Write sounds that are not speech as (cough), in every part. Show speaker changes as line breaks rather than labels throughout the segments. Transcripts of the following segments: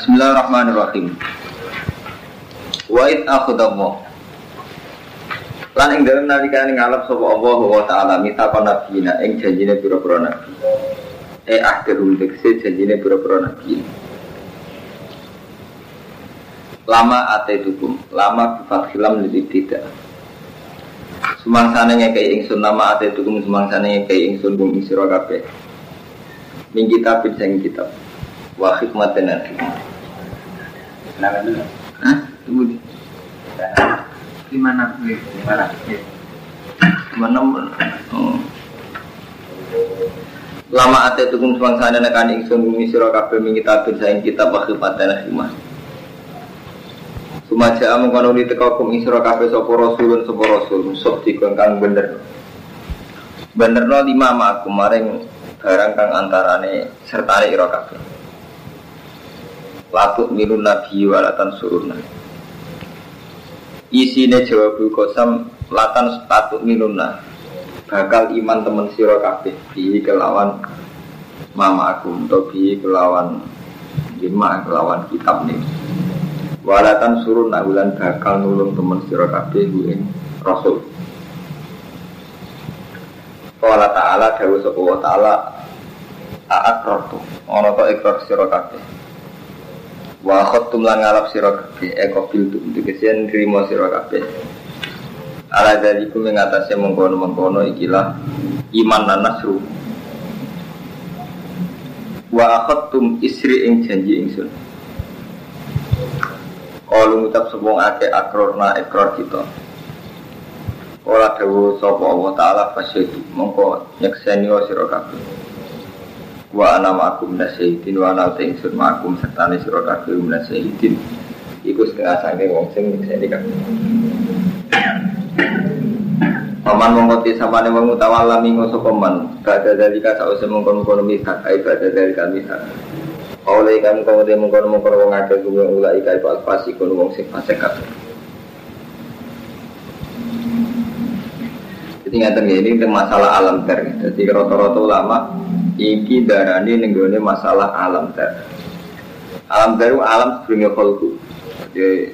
Bismillahirrahmanirrahim. Wa id akhadallah. Lan ing dalem nalikane ngalap sapa Allah wa taala mita nabiyina ing janjine pira-pira nabi. Eh akhirul tekse janjine pira-pira nabi. Lama ate dukum, lama bifat khilam lebih tidak. Sumangsane ngekei ingsun nama ate dukum sumangsane ngekei ingsun kum ing sira kabeh. Min kitab sing kitab. Wa hikmatan hikmah.
Kenapa dulu?
Hah? Tunggu di.
Lima enam, lima enam.
Mana? Oh. Lama ate tukum sumangsane nekani ingsun kum ing sira kabeh min kitab sing kitab wa hikmatan dan hikmah. Sumaja mengkono di teka kum ing sira kabeh sapa rasulun sapa rasul musuh dikon kang bener. Benerno lima ma aku maring barang kang antarane sertane ira kabeh. Latuk minun nabi walatan suruna. Isine jawab kosam latan statuk minuna. Bakal iman temen sira kabeh bi kelawan mama aku atau bi kelawan lima kelawan kitab nih. Walatan surun nahulan bakal nulung temen sira kabeh ing rasul. Qala ta'ala dawu sapa wa ta'ala a'akrartu ana to ikrar sira kabeh. Wa khattum lan ngalap sira kabeh eko bil tu tegese nrimo sira kabeh. Ala dari ku mengatasi mengkono-mengkono ikilah iman dan nasru. Wa khattum isri ing janji ingsun. Kalau ngucap sebong ake akrorna ekor kita Kala dawu sapa Allah Ta'ala fasyadu Mongko nyekseni wa sira kabeh Wa ana ma'akum nasyidin Wa ana te ingsun ma'akum serta ni sira kabeh nasyidin Iku setengah sangking wong sing nyekseni kabeh Paman mongkoti sama ni wong utawala mingo sapa man Bada dalika sause mongkon-mongkon misak Ai bada dalika misak Oleh kamu kau dia mengkono mengkono wong akeh kuwi ulai kai pas pasi kono wong sing fasik kabeh. Jadi ya, ini masalah alam ter. Jadi rata-rata ulama iki darani nenggone masalah alam ter. Alam ter alam sebelumnya kholku. Jadi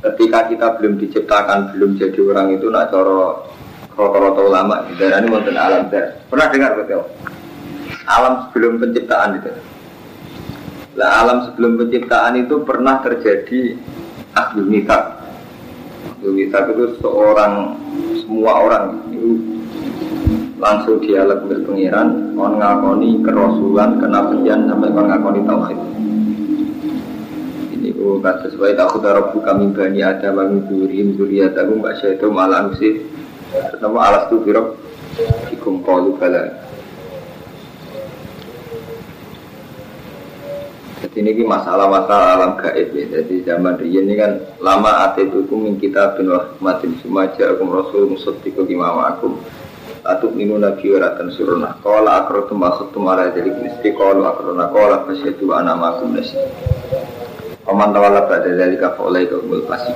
ketika kita belum diciptakan, belum jadi orang itu nak coro rata-rata ulama darani wonten alam ter. Pernah dengar betul? Alam sebelum penciptaan itu. Lah alam sebelum penciptaan itu pernah terjadi ahlul mitak. Ahlul mitak itu seorang semua orang itu langsung dialog berpengiran, on ngakoni kerasulan, kenabian sampai on ngakoni tauhid. Ini ku kata sesuai tak kudara buka bani ada bang durim duriyatakum mbak syaitu malah usif. Pertama alas tu birok ikum kalu bala. Jadi ini masalah-masalah alam gaib ya. Jadi zaman riyen ini kan lama ate tuku min kita bin rahmatin sumaja akum rasul musaddiqu bima ma'akum. Atuk minu nabi waratan suruna. Qala akratu ma khattum ala jadi mesti qalu akrona qala fasyadu ana ma'akum nasi. Paman tawala pada dari kafa oleh kumul pasti.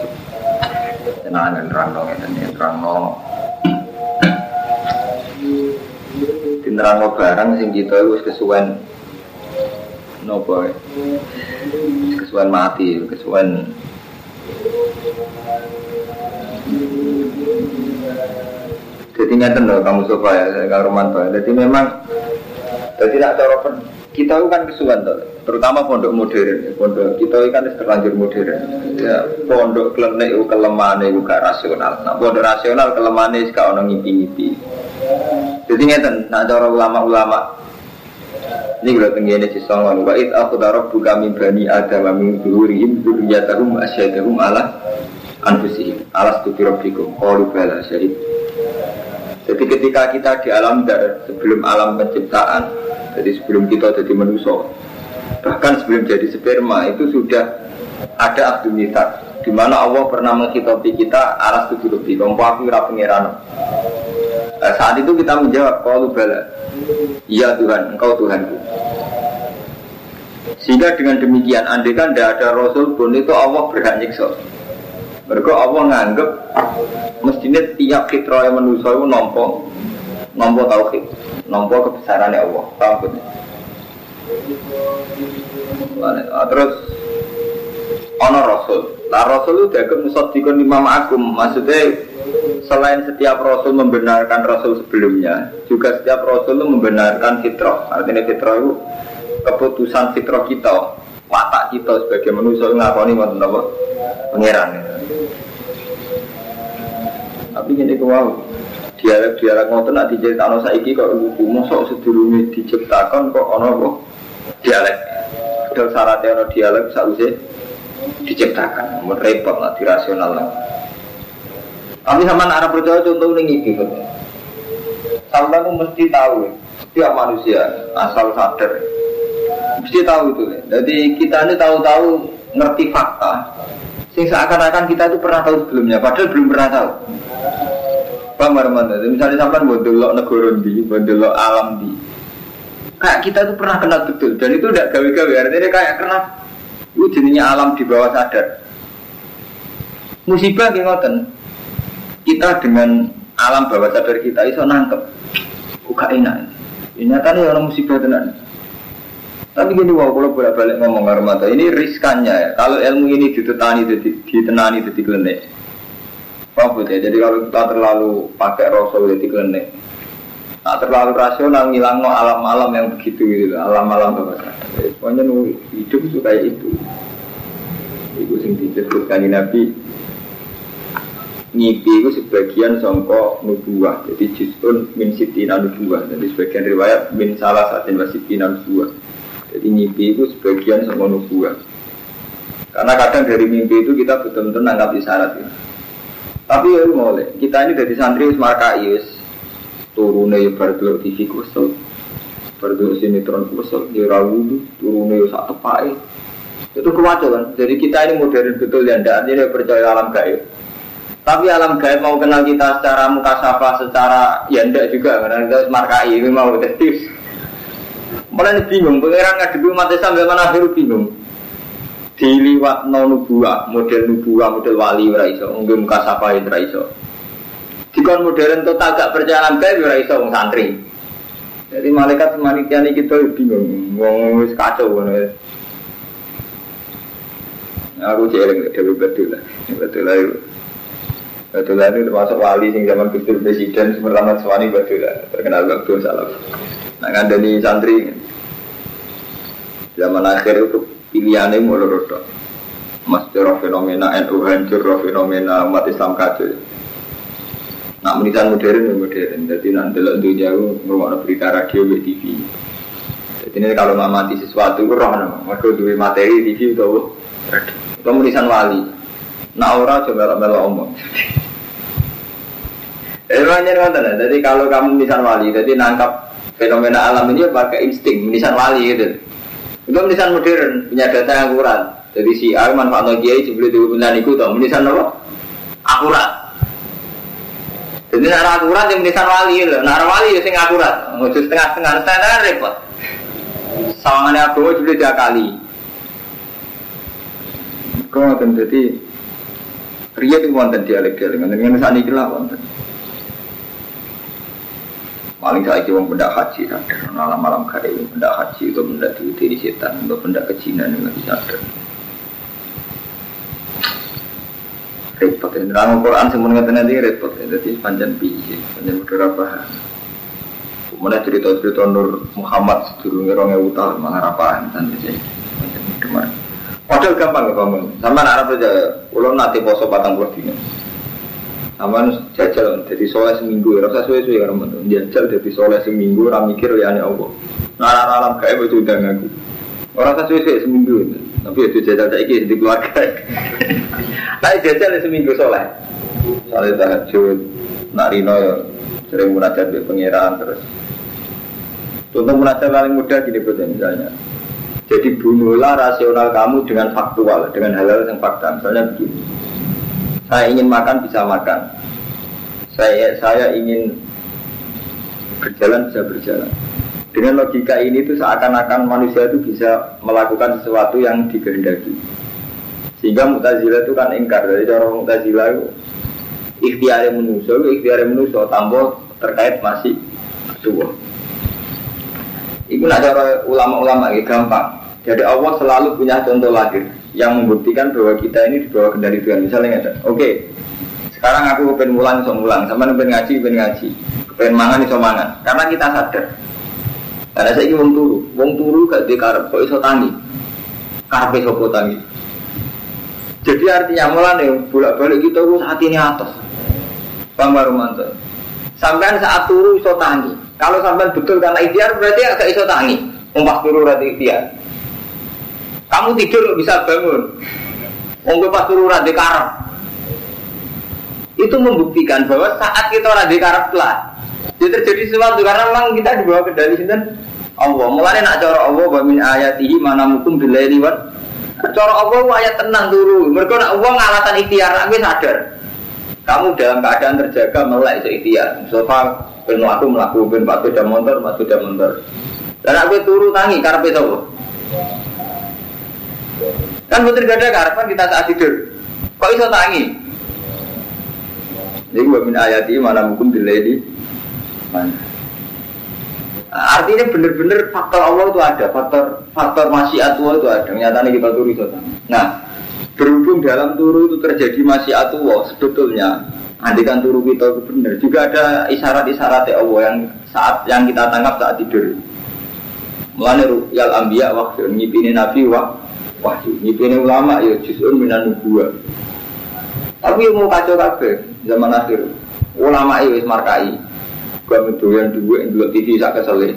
Tenangan terang dong ya dan terang dong. Tinerang barang sing kita wis kesuwen nopo kesuwen mati kesuwen jadi nggak loh kamu sofa ya kalau Romanto jadi memang jadi tidak cara kita kan kesuwen tuh terutama pondok modern. Pondok kita kan terlanjur modern. Ya pondok klenek itu kelemahan itu gak rasional. Nah pondok rasional kelemahan itu gak orang ngipi-ngipi. Jadi nggak nah cara ulama-ulama. Ini kalau tenggine si songon wa aku darab buka min bani adam min duhurihim dzurriyyatahum asyadahum ala anfusihim. Alas tu rabbikum qalu bala syahid jadi ketika kita di alam dar sebelum alam penciptaan jadi sebelum kita jadi manusia bahkan sebelum jadi sperma itu sudah ada abdul di mana Allah pernah menghitopi kita alas tu rabbikum aku ora pangeran Nah, saat itu kita menjawab kalau bala Iya Tuhan, engkau Tuhanku. Sehingga dengan demikian andai kan tidak ada Rasul pun itu Allah berhak nyiksa Mereka Allah nganggep Mestinya tiap fitrah yang manusia itu nompo Nompo tauhid Nompo kebesarannya Allah Ah, Terus ono rasul. Nah rasul itu dianggap musaddiqun imam agung. Maksudnya selain setiap rasul membenarkan rasul sebelumnya, juga setiap rasul itu membenarkan fitrah. Artinya fitrah itu keputusan fitrah kita, watak kita sebagai manusia ngakoni wonten apa? Pangeran. Tapi gini ku wow, dialek-dialek ngoten nak diceritakno saiki kok lucu, mosok sedurunge diciptakan kok ono apa? Dialek. Padahal syaratnya ono dialek sausé diciptakan, mun repot lah dirasional lah. Tapi sama arah percaya contoh ini iki Sampai tuh mesti tahu, setiap manusia asal sadar mesti tahu itu. Jadi kita ini tahu-tahu ngerti fakta. Sing seakan-akan kita itu pernah tahu sebelumnya, padahal belum pernah tahu. Bang Marman, misalnya sampai buat delok negara di, buat delok alam di, kayak kita itu pernah kenal betul dan itu udah gawe-gawe. Artinya kayak kenal itu jenisnya alam di bawah sadar. Musibah kayak ngoten. Kita dengan alam bawah sadar kita iso nangkep. Buka enak? Ini nyatanya orang musibah tenan tapi gini wow kalau bolak balik ngomong Armata ini riskannya ya kalau ilmu ini ditenani ditenani jadi klenek Paham ya? Jadi kalau kita terlalu pakai rasul jadi klenek Nah, terlalu rasional ngilang no alam-alam yang begitu gitu, alam-alam bawah sadar. Pokoknya hidup itu kayak itu. Itu sing disebutkan di Nabi ngipi itu sebagian songko nubuah jadi jisun min sitina nubuah jadi sebagian riwayat min salah satin wasitina nubuah jadi ngipi itu sebagian songko nubuah karena kadang dari mimpi itu kita betul-betul nanggap isyarat ya. tapi ya boleh kita ini dari santri markai wis turune ya bar delok TV kusel bar sinetron kusel ya ra wudu turune ya itu kewajar kan? Jadi kita ini modern betul ya ndak ini percaya alam gaib. Tapi alam gaib mau kenal kita secara muka sapa secara ya ndak juga karena kita markai ini mau detektif mulai bingung pengiran ngadepi umat Islam zaman akhir bingung diliwat no nubuah model nubuah model wali ora iso muka sapa ora iso Dikon modern total gak alam gaib ora iso wong santri. Jadi malaikat manitia ini kita bingung, wong wis kacau ngono. Aku jeling dari betul lah, betul lah. Betul lah itu termasuk wali sing zaman Gus presiden Suwani betul lah, terkenal waktu salah. Nah dari santri zaman akhir itu pilihannya mulai rodok. Mas fenomena NU hancur, fenomena umat Islam kacau. Nak menisan modern ya modern. Jadi nanti lo untuk jauh ngurung berita radio di TV. Jadi ini kalau ngamati sesuatu itu roh nama. Mereka dua materi TV itu radio. Wali. Nak orang coba melok omong. (laughs) Makanya Jadi kalau kamu menisan wali, jadi nangkap fenomena alam ini pakai insting menisan wali gitu. Itu menisan modern, punya data yang akurat. Jadi si A manfaat kiai sebelum itu, menisan apa? Akurat. Jadi nak akurat yang menisan wali loh, nak wali ya sing akurat, ngujud setengah-setengah standar repot. Sawangannya abu juga tiga kali. Kau akan jadi Ria itu wonten dialek-dialek, dengan saat ini lah. Paling saya kira benda haji ada, malam-malam kaya benda haji itu benda diuti di setan, untuk benda kejinan yang bisa ada. repot ya. Dalam Quran semuanya nanti repot ya. Jadi panjang biji, panjang beberapa. Kemudian cerita-cerita Nur Muhammad sedurungnya rongnya utah mana apa nanti sih. Padahal gampang ya bangun. Sama anak aja, ulo nanti poso batang puluh. Sama jajal, jadi soleh seminggu ya. Rasa suwe-suwe karena menurut jajal jadi soleh seminggu. Orang mikir ya ini Allah. Nah alam kayak itu udah ngaku. Orang saya suwe seminggu. Tapi itu jajal saya ini di keluarga. (laughs) Tapi jajal seminggu soleh. Soalnya tahajud, nak rino ya sering munajat di pengiran terus. Contoh munajat paling mudah gini betul misalnya. Jadi bunuhlah rasional kamu dengan faktual, dengan hal-hal yang fakta. Misalnya begini, saya ingin makan bisa makan. Saya saya ingin berjalan bisa berjalan. Dengan logika ini itu seakan-akan manusia itu bisa melakukan sesuatu yang dikehendaki. Sehingga mutazila itu kan ingkar dari cara mutazila itu ikhtiar manusia, ikhtiar manusia tambah terkait masih tua. Itu nak cara ulama-ulama ya gampang. Jadi Allah selalu punya contoh lahir yang membuktikan bahwa kita ini di bawah kendali Tuhan. Misalnya oke, sekarang aku pengen mulang, iso mulang, sama pengen ngaji, pengen ngaji, pengen mangan, iso mangan. Karena kita sadar. Karena saya ingin turu, wong turu gak di karep, kok iso tangi, karpe sopo tangi. Jadi artinya mulane bolak-balik kita itu saat ini atas. Bang Barumanto. Sampai saat turu iso tangi. Kalau sampai betul karena ikhtiar berarti agak iso tangi. Umpas turu berarti ikhtiar. Kamu tidur bisa bangun. Ongko pas turu rada karep. Itu membuktikan bahwa saat kita rada karep lah. Jadi terjadi sesuatu karena memang kita di bawah kendali sinten Allah. Mulane nak cara Allah wa min mana mukum bilaili wan Cara Allah ayat tenang dulu. Mereka nak uang alasan ikhtiar, aku sadar. Kamu dalam keadaan terjaga mulai itu ikhtiar. Sofa penuh aku melakukan pak sepeda motor, pak sepeda motor. Dan aku turu tangi karena itu. Kan betul gak ada karepan kita saat tidur. Kok iso tangi? Jadi gua min ayati mana hukum diledi mana. Artinya benar-benar faktor Allah itu ada, faktor faktor masyiat Allah itu ada. Nyatanya kita turu itu. Nah, berhubung dalam turu itu terjadi masyiat Allah, sebetulnya andikan turu kita itu benar. Juga ada isyarat-isyarat Allah yang saat yang kita tangkap saat tidur. Mulane ru'yal anbiya wahyu, ngipini nabi wah wahyu, ngipini ulama ya juz'un minan nubuwah. Tapi mau kacau kabeh zaman akhir. Ulama itu wis markai. Gak mendoyan duit, dua TV sak kesel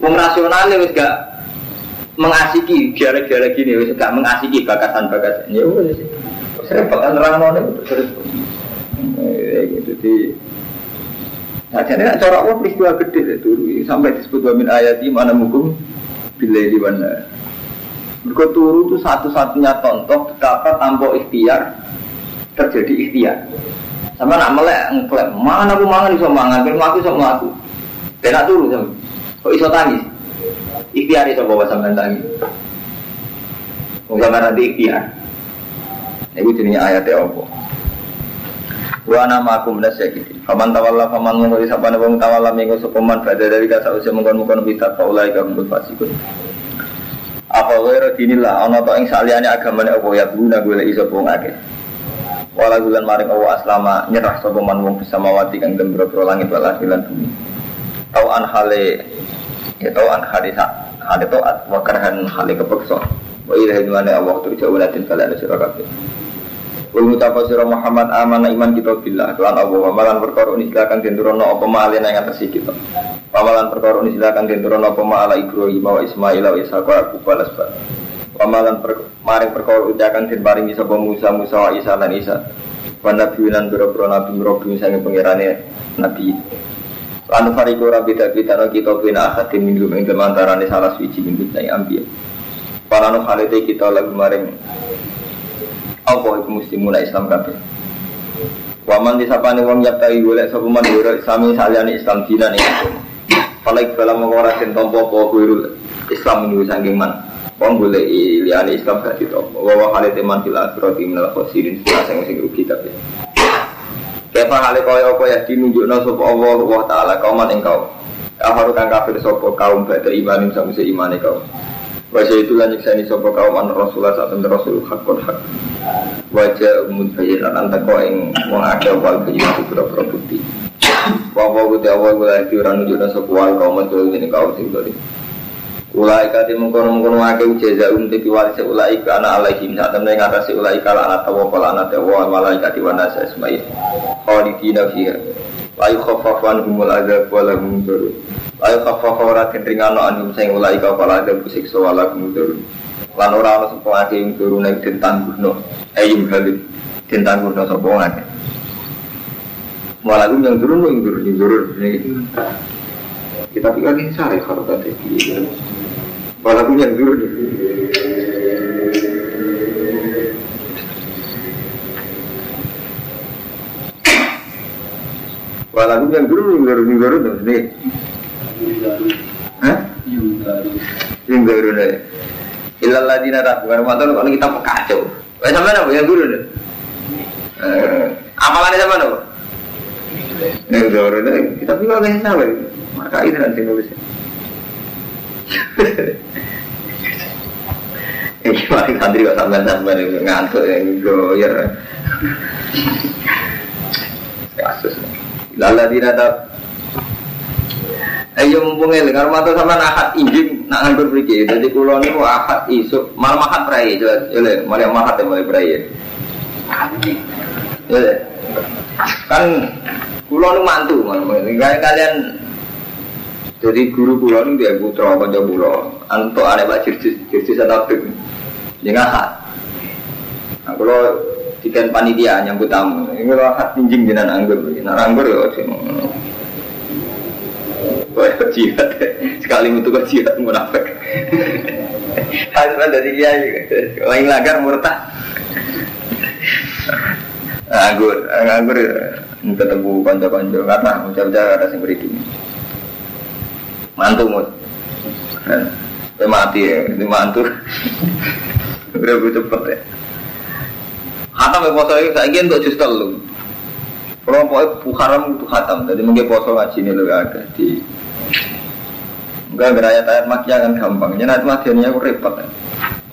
Wong rasional wis gak mengasiki gara-gara gini wis gak mengasiki bakasan-bakasan. Ya wis. Repot kan orang mau terus. gitu di Nah, jadi cara Allah peristiwa gede itu sampai disebut wa min ayati mana mukum bila di mana. Mereka turu itu satu-satunya contoh betapa tanpa ikhtiar terjadi ikhtiar. Sama nak melek ngeklaim, mana aku mangan iso mangan, ben mati iso mati. Ben turu sama. Kok iso tangis? Ikhtiar iso bawa sampean tangis. Wong nanti ikhtiar. Iku jenenge ayate apa? Wa nama aku menasyaki. Faman tawalla faman ngori sapane wong tawalla minggu sepeman pada dari kata usia mengkon-mengkon bisa faulai kaum fasikun. Apa wae dinillah ana to ing saliyane agamane apa ya guna golek iso wong akeh. Wala bulan maring Allah aslama nyerah sapa man wong bisa mawati kang den boro langit wal lan bumi. Tau an hale ya tau an hale sa hale taat wa karhan hale kepeksa. Wa ilahi Allah turja walatin kalian sira kabeh. Wal mutapa sira Muhammad amana iman kita billah lan Allah wa malan perkara ini silakan den turono apa male nang atas kita. Pamalan perkara ini silakan den turono apa mala Ibrahim wa Ismail wa Ishaq wa Yaqub Pamalan per, maring perkara ucakan den paringi sapa Musa Musa wa Isa lan Isa. Wa nabi lan boro-boro nabi nabi sange pangerane nabi. Lan fariqo rabbi tabitana kita bina akhatin minggu ing kemantarane salah suci minggu nang ambiya. Para halete kita lagu maring apa iku muslimuna Islam kabeh. Waman disapane wong yaptai golek sapa man sami saliyane Islam dinan ing Falaik bala mengora den tompo apa Islam ini saking man. Wong boleh liane Islam gak ditopo. Wawa hale teman fil akhirati minal khosirin sing sing rugi tapi. Kepa hale kaya apa ya dinunjukna sapa Allah wa taala kauman ing kaum. Aharu kang kafir sapa kaum badhe imanin samse imane kaum. Wajah itu lanjut saya sapa kaum an Rasulullah saat Rasul hakun hak. Wajah umum bayiran antar kau ing wong akeh wal bayiran pura-pura bukti. Wawa kuti awal gula iki ora nunjukna sapa wal kaum ini kaum sing Ulai kati mengkono mengkono ake ujaza um tiki wali se ulai ke anak alaihim saat temen ngatasi ulai kala anak tawa kala anak tawa malaikat wana sa ismail khalidina fiha layu khafafan humul azab wala hum turun layu khafafan ora kendringano anhum sing ulai ka kala azab kusiksa wala hum turun lan ora ana sapa ake ing turun ing den tangguhno ayum halim den tangguhno sapa ake malah yang turun yang turun yang turun kita pikir ini sari kalau tadi Walaupun yang dulu Walaupun yang dulu yang baru yang tuh nih. Hah? Yang baru nih. Ilal ladina tak bukan mantan kalau kita kacau. Wah sama apa yang dulu nih? Amalannya sama apa? Yang baru nih. Kita pikir nggak sama. Maka itu nanti nulisnya. Iki mari santri kok sampean sampean itu ngantuk ya goyer. (laughs) Kasus. Lala dirata Ayo mumpung eling karo matur sampean akad injing nak nganggur mriki. Dadi kula niku akad isuk malam akad prai jelas. Ele malam akad ya mulai prai. Ya. Kan kula nu mantu kayak kalian jadi guru kula nu dia putra kanca kula. Antuk arek Pak Jirjis, Jirjis atau Bik. Yang akad. Nah, kalau dikan panitia nyambut tamu, ini kalau akad injing jenengan anggur, nah anggur ya jihad. Sekali mutu kok jihad munafik. Ada dari kiai. Lain lagar murtad. Nganggur, nganggur ketemu konco-konco karena ucap-ucap ada yang beri Mantu mut. Ya mati ya, itu mantu. Udah cepet ya. Hatam ya poso itu saya untuk justru lu. Kalau pokoknya haram itu hatam, jadi mungkin poso ngaji ini lu agak di Enggak beraya tayat makia kan gampang. Jadi nanti makiannya aku repot.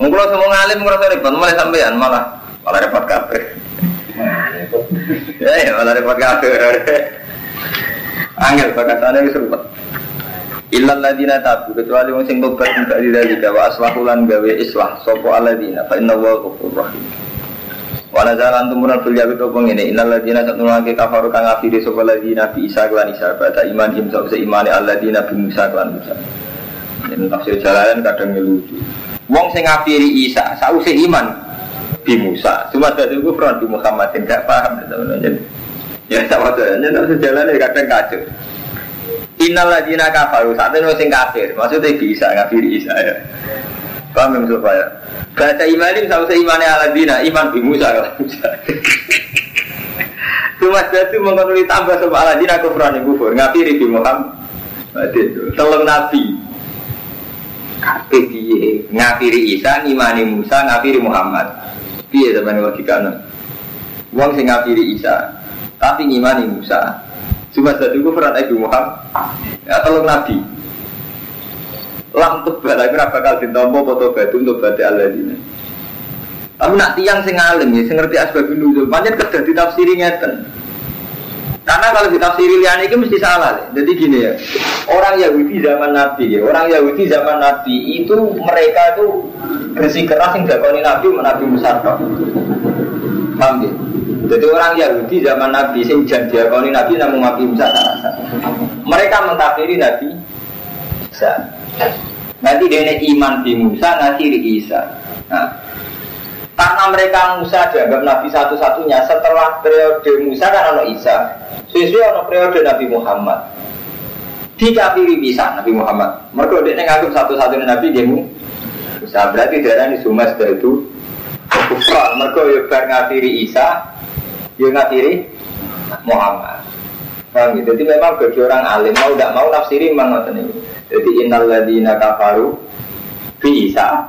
Mungkin semua ngalim ngerasa repot, malah sampean malah malah repot kafe. ya, ya malah repot kafe. Angel bakasannya wis repot. Illal ladina tabu kecuali wong sing tobat enggak didalika wa aslahulan gawe islah sapa aladina fa inna wa ghafurur rahim. Wala jalan tumuran fil jawi to ini innal ladina satulake kafaru kang afiri sapa ladina bi isa klan isa pada iman him sause imane alladina bi musa klan musa. Ini tafsir jalan kadang lucu. Wong sing ngafiri Isa sause iman bi Musa. Cuma dadi kufran di Muhammad tidak paham sebenarnya. Ya sama saja, tafsir jalan kadang kacau. Innal ladina kafaru saat ini sing kafir, maksudnya bisa ngafiri Isa ya. Paham yang supaya Baca imanin sama seimane ala dina Iman bi Musa kalau Cuma jadi mengenuli tambah sama ala dina kufran yang kufur. Ngafiri bi Muhammad? Telung Nabi. Piye ngafiri Isa, ngimani Musa, ngafiri Muhammad. Piye zaman logika Wong sing ngafiri Isa Tapi ngimani Musa. Cuma jadi kufran Ibu Muhammad. Ya telung Nabi lam tebal lagi bakal ditompo foto batu untuk batu aladina. Tapi nak tiang sing alim ya sing ngerti asbab nuzul banyak kerja ditafsiri ngeten. Karena kalau ditafsiri liane itu mesti salah deh. jadi gini ya orang Yahudi zaman Nabi ya orang Yahudi zaman Nabi itu mereka itu bersih keras yang dakoni Nabi Nabi Musa paham ya jadi orang Yahudi zaman Nabi sing janjiakoni Nabi namun Nabi Musa mereka mentafsiri Nabi Isa Nanti dia iman di Musa, nanti di Isa. Nah, karena mereka Musa dianggap Nabi satu-satunya setelah periode Musa kan ada Isa. Sesuai ada periode Nabi Muhammad. Dikafiri bisa Nabi Muhammad. Mereka dia nganggap satu-satunya Nabi dia Musa. Berarti darah ini Sumas itu kufran. Mereka ya ngafiri Isa, ya ngafiri Muhammad. Paham gitu? Jadi memang bagi orang alim mau tidak mau nafsiri memang ini. Jadi innal ladina kafaru bi Isa.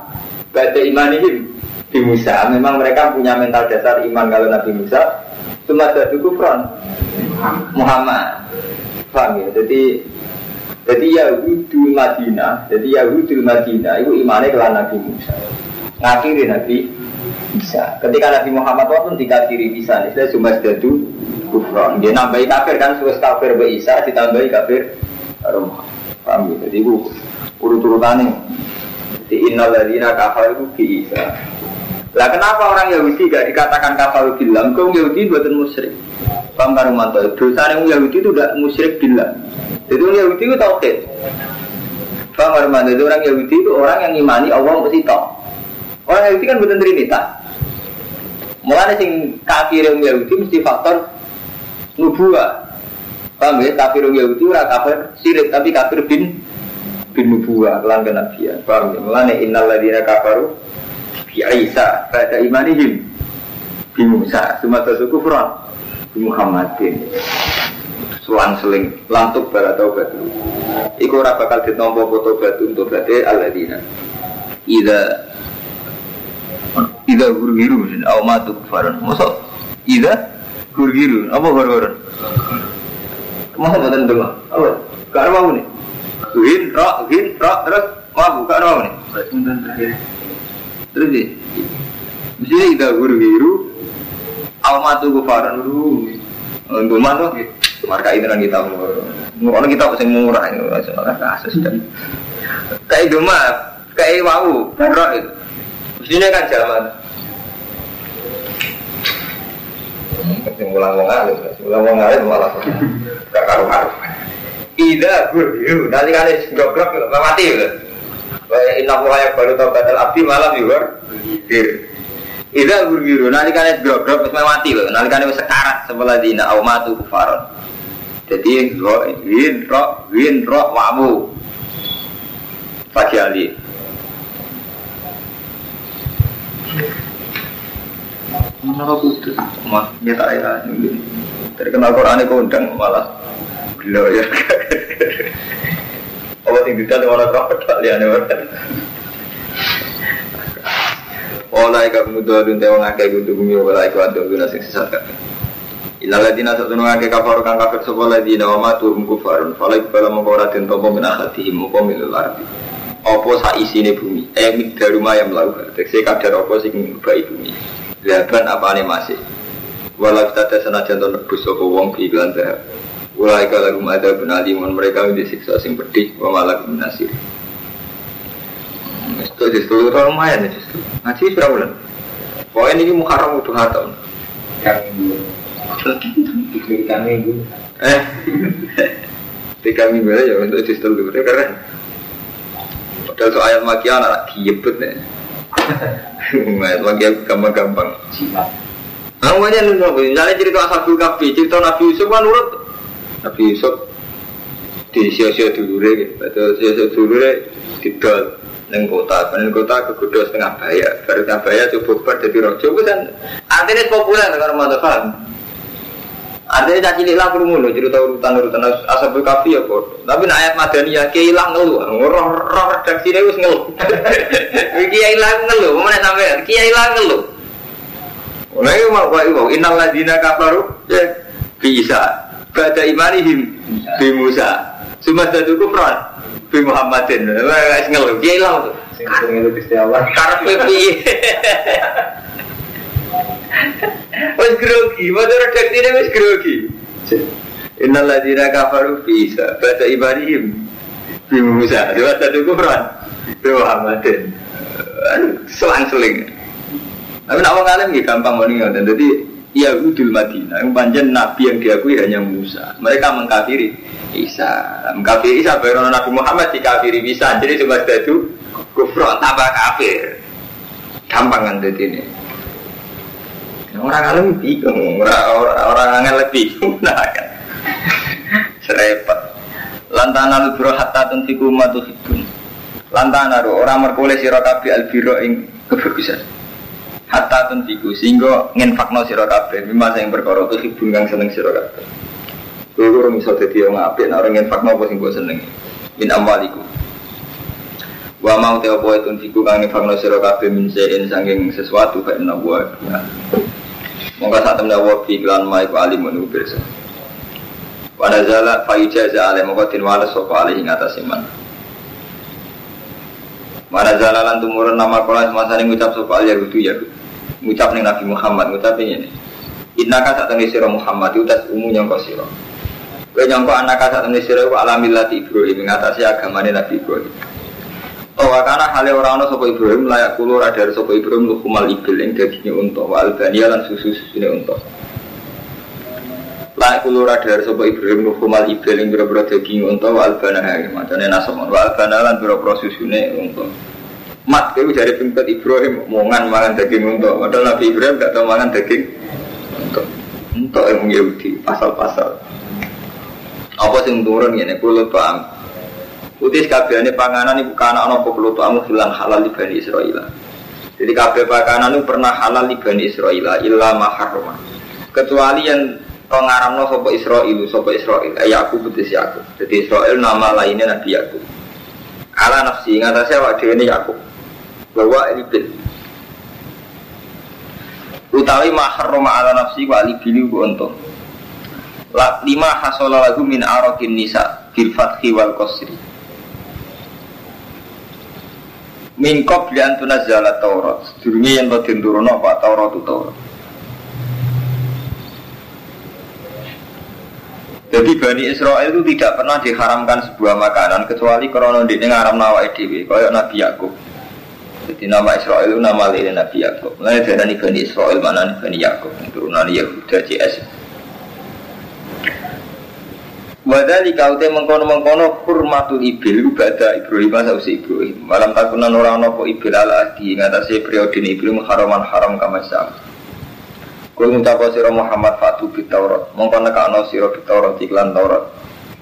Baca imanihim di Musa. Memang mereka punya mental dasar iman kalau Nabi Musa. Cuma jadi kufran Muhammad. Paham ya? Jadi jadi Yahudi Madinah, jadi Yahudi Madinah itu imannya ke Nabi Musa. Ngakhiri Nabi Isa. Ketika Nabi Muhammad pun dikafiri Isa, ini cuma jatuh kufran. Dia nambahi kafir kan, sudah kafir be Isa, ditambahi kafir Muhammad. Paham ya? Jadi urut-urutannya. Di innal kafar itu bisa. Lah kenapa orang Yahudi gak dikatakan kafar bilang? Kau Yahudi buatan musyrik. Paham kan Romanto? Dosa yang Yahudi itu tidak musyrik bilang. Jadi orang Yahudi itu tauhid. Paham kan Romanto? Itu orang Yahudi itu orang yang imani Allah mesti tahu. Orang Yahudi kan buatan trinitas. Mulai sing kafir yang Yahudi mesti faktor nubuah. Paham ya? Kafir Yahudi ora kafir sirik tapi kafir bin bin nubuah kelan kenabian. Paham ya? Mulane innal ladzina kafaru bi Isa pada imanihim bi Musa suku kufran bi Muhammadin. Selang seling lantuk bara taubat. Iku ora bakal ditampa foto batu untuk bate alladzina. Ida Ida guru-guru, awmatu kufaran. Masa Ida guru-guru, apa guru-guru? Masa buatan dulu? Apa? Gak mau nih. Gin, ro, gin, ro, terus mau gak mau nih. Terus sih, mesti kita guru biru, almatu kufaran dulu. Untuk mana? Marka ini kan kita murah. Orang kita pasti murah ini, soalnya kasus dan kayak doma, kayak wau, barok itu. Mestinya kan zaman. Mesti mulang wong alim, mulang wong alim malah gak karu-karu. Ida guru, nanti kan grok-grok mati ya. Inna yang baru tau batal abdi malam juga. Ida guru, nanti kan grok-grok wis mati loh, nanti kan wis sekarat sebelah dina aumatu kufaron. Jadi win ro win ro wamu. Pagi ali. Mana kudu? Mas, ya tak ya. Terkenal Quran itu undang malah gila ya. (laughs) Apa sing didal ora kok tak liyane wae. Ola ika mudodun te wong akeh kudu bumi ora iku ado guna sing sesat kabeh. Ila ladina satunu akeh kafar kang kafir sapa ladina wa matu hum kufarun. Fala ikbala mongko ora den tampa min akhatihim mongko min ardi. Apa sak isine bumi? Eh migdaru mayam lau. Tekse kadar apa sing baik bumi. Laban apane masih. Walau kita senajan to nebus sapa wong bi lan dahab. Ulai kalau ada benalimun mereka disiksa sing pedih wa malak nasir. Itu justru itu lumayan ya justru. Ngaji berapa bulan? Pokoknya ini Muharram udah tahun.
Tiga minggu.
Eh, tiga minggu aja untuk justru itu keren. Padahal soal ayat makia anak diebut nih. Ayat makia gampang-gampang. Namanya nurut, misalnya cerita Ashabul Kahfi, cerita Nabi Yusuf kan nurut. Nabi Yusuf di sio-sio dulu gitu, betul sio-sio dulu didol neng kota, neng kota kegudo setengah bayar, baru setengah bayar coba ber jadi rojo, kan artinya populer mau paham. Artinya caci lilah kerumuh loh, cerita urutan urutan Ashabul Kahfi ya kok. Tapi nak ayat Madaniyah, kiai hilang ngeluh, roh roh redaksi dia harus ngeluh. (laughs) Kiai hilang ngeluh, mana sampai kiai hilang ngeluh. Nah itu mau kau ibu, innal ladina kafaru ya bisa baca imanihim bi Musa, cuma satu kufran bi Muhammadin. Wah ngeluh, dia hilang tuh.
Sing (laughs) sering itu Gusti Allah.
Karpe piye? Wes grogi, motor redaksi ini wes grogi. Innal ladina kafaru bisa baca imanihim bi Musa, cuma satu kufran Muhammadin. Selang-seling. Tapi nak orang alim gampang mau dan jadi Yahudul Madinah yang panjang Nabi yang diakui hanya Musa. Mereka mengkafiri Isa, mengkafiri Isa baru Nabi Muhammad dikafiri bisa. Jadi cuma itu kufur tambah kafir. Gampang kan ini. Orang alim bingung, orang orang orang alim bingung, (laughs) nah kan. Serempet. Lantana lu biro hatta tuntiku matu hidun. Lantana lu orang merkule sirokabi albiro ing kebagusan hatta tuntiku sehingga nginfakno sira kabeh mimma sing perkara tu hibun kang seneng sira kabeh kowe ora iso dadi wong apik nek ora nginfakno apa sing mbok min amwaliku wa mau te apa tuntiku kang nginfakno sira kabeh min sein saking sesuatu fa inna wa Monggo saat temen wa fi lan ma iku alim nu pirsa wa nazala fa ijaza tin wala sapa ale atas iman. Mana jalalan tumurun nama kolas masa ini ngucap sopa al yahudu yahud Ngucap nih Nabi Muhammad ngucap ini Inna ka saat ini siro Muhammad utas umu nyongko siro Gue nyongko anak ka saat ini siro ku alamillati Ibrahim Mengatasi agamanya Nabi Ibrahim Oh karena hal orang ono sopo Ibrahim layak kulo radar sopo Ibrahim lukumal ibil yang dagingnya untuk wa albania lan susu untuk layak kulo radar sopo Ibrahim lukumal ibil yang biro-biro dagingnya untuk wa albana hari macamnya nasomon wa albana lan biro-biro susunya untuk mat itu dari pimpinan Ibrahim mongan mangan daging untuk padahal Nabi Ibrahim gak tahu mangan daging untuk untuk yang Yahudi pasal-pasal. Apa sing turun ini kulo paham Utis kabehane panganan ibu kana ana apa kulo tamu hilang halal di Bani Israel. Jadi kabeh panganan itu pernah halal di Bani Israel illa maharrama. Kecuali yang pengaramno sapa Israel, sapa Israel, ya aku putus aku. Jadi Israel nama lainnya Nabi Yakub. Ala nafsi ngatasé awak dhewe ne Yakub. Bahwa ibn utawi maharrama ala nafsi wa ali bili untung. Lima hasola lagu min nisa bil fathi wal. Mingkop li antuna zalat Taurat. Sedurunge yen to den turono apa Taurat itu Taurat. Jadi Bani Israel itu tidak pernah diharamkan sebuah makanan kecuali karena di ngaram nawa edw, kayak Nabi Yakub. Jadi nama Israel itu nama lain Nabi Yakub. Nah, dari Bani Israel mana Bani Yakub, turunan Yahuda CS. Wadali kau te mengkono mengkono hormatul ibil bada Ibrahim masa usia Ibrahim. Malam takunan orang nopo ibil ala di ngatasi periode Ibrahim haraman haram kama sam. Kul ngucapa sira Muhammad fatu bit Taurat. Mongko nekakno sira bit Taurat iklan Taurat.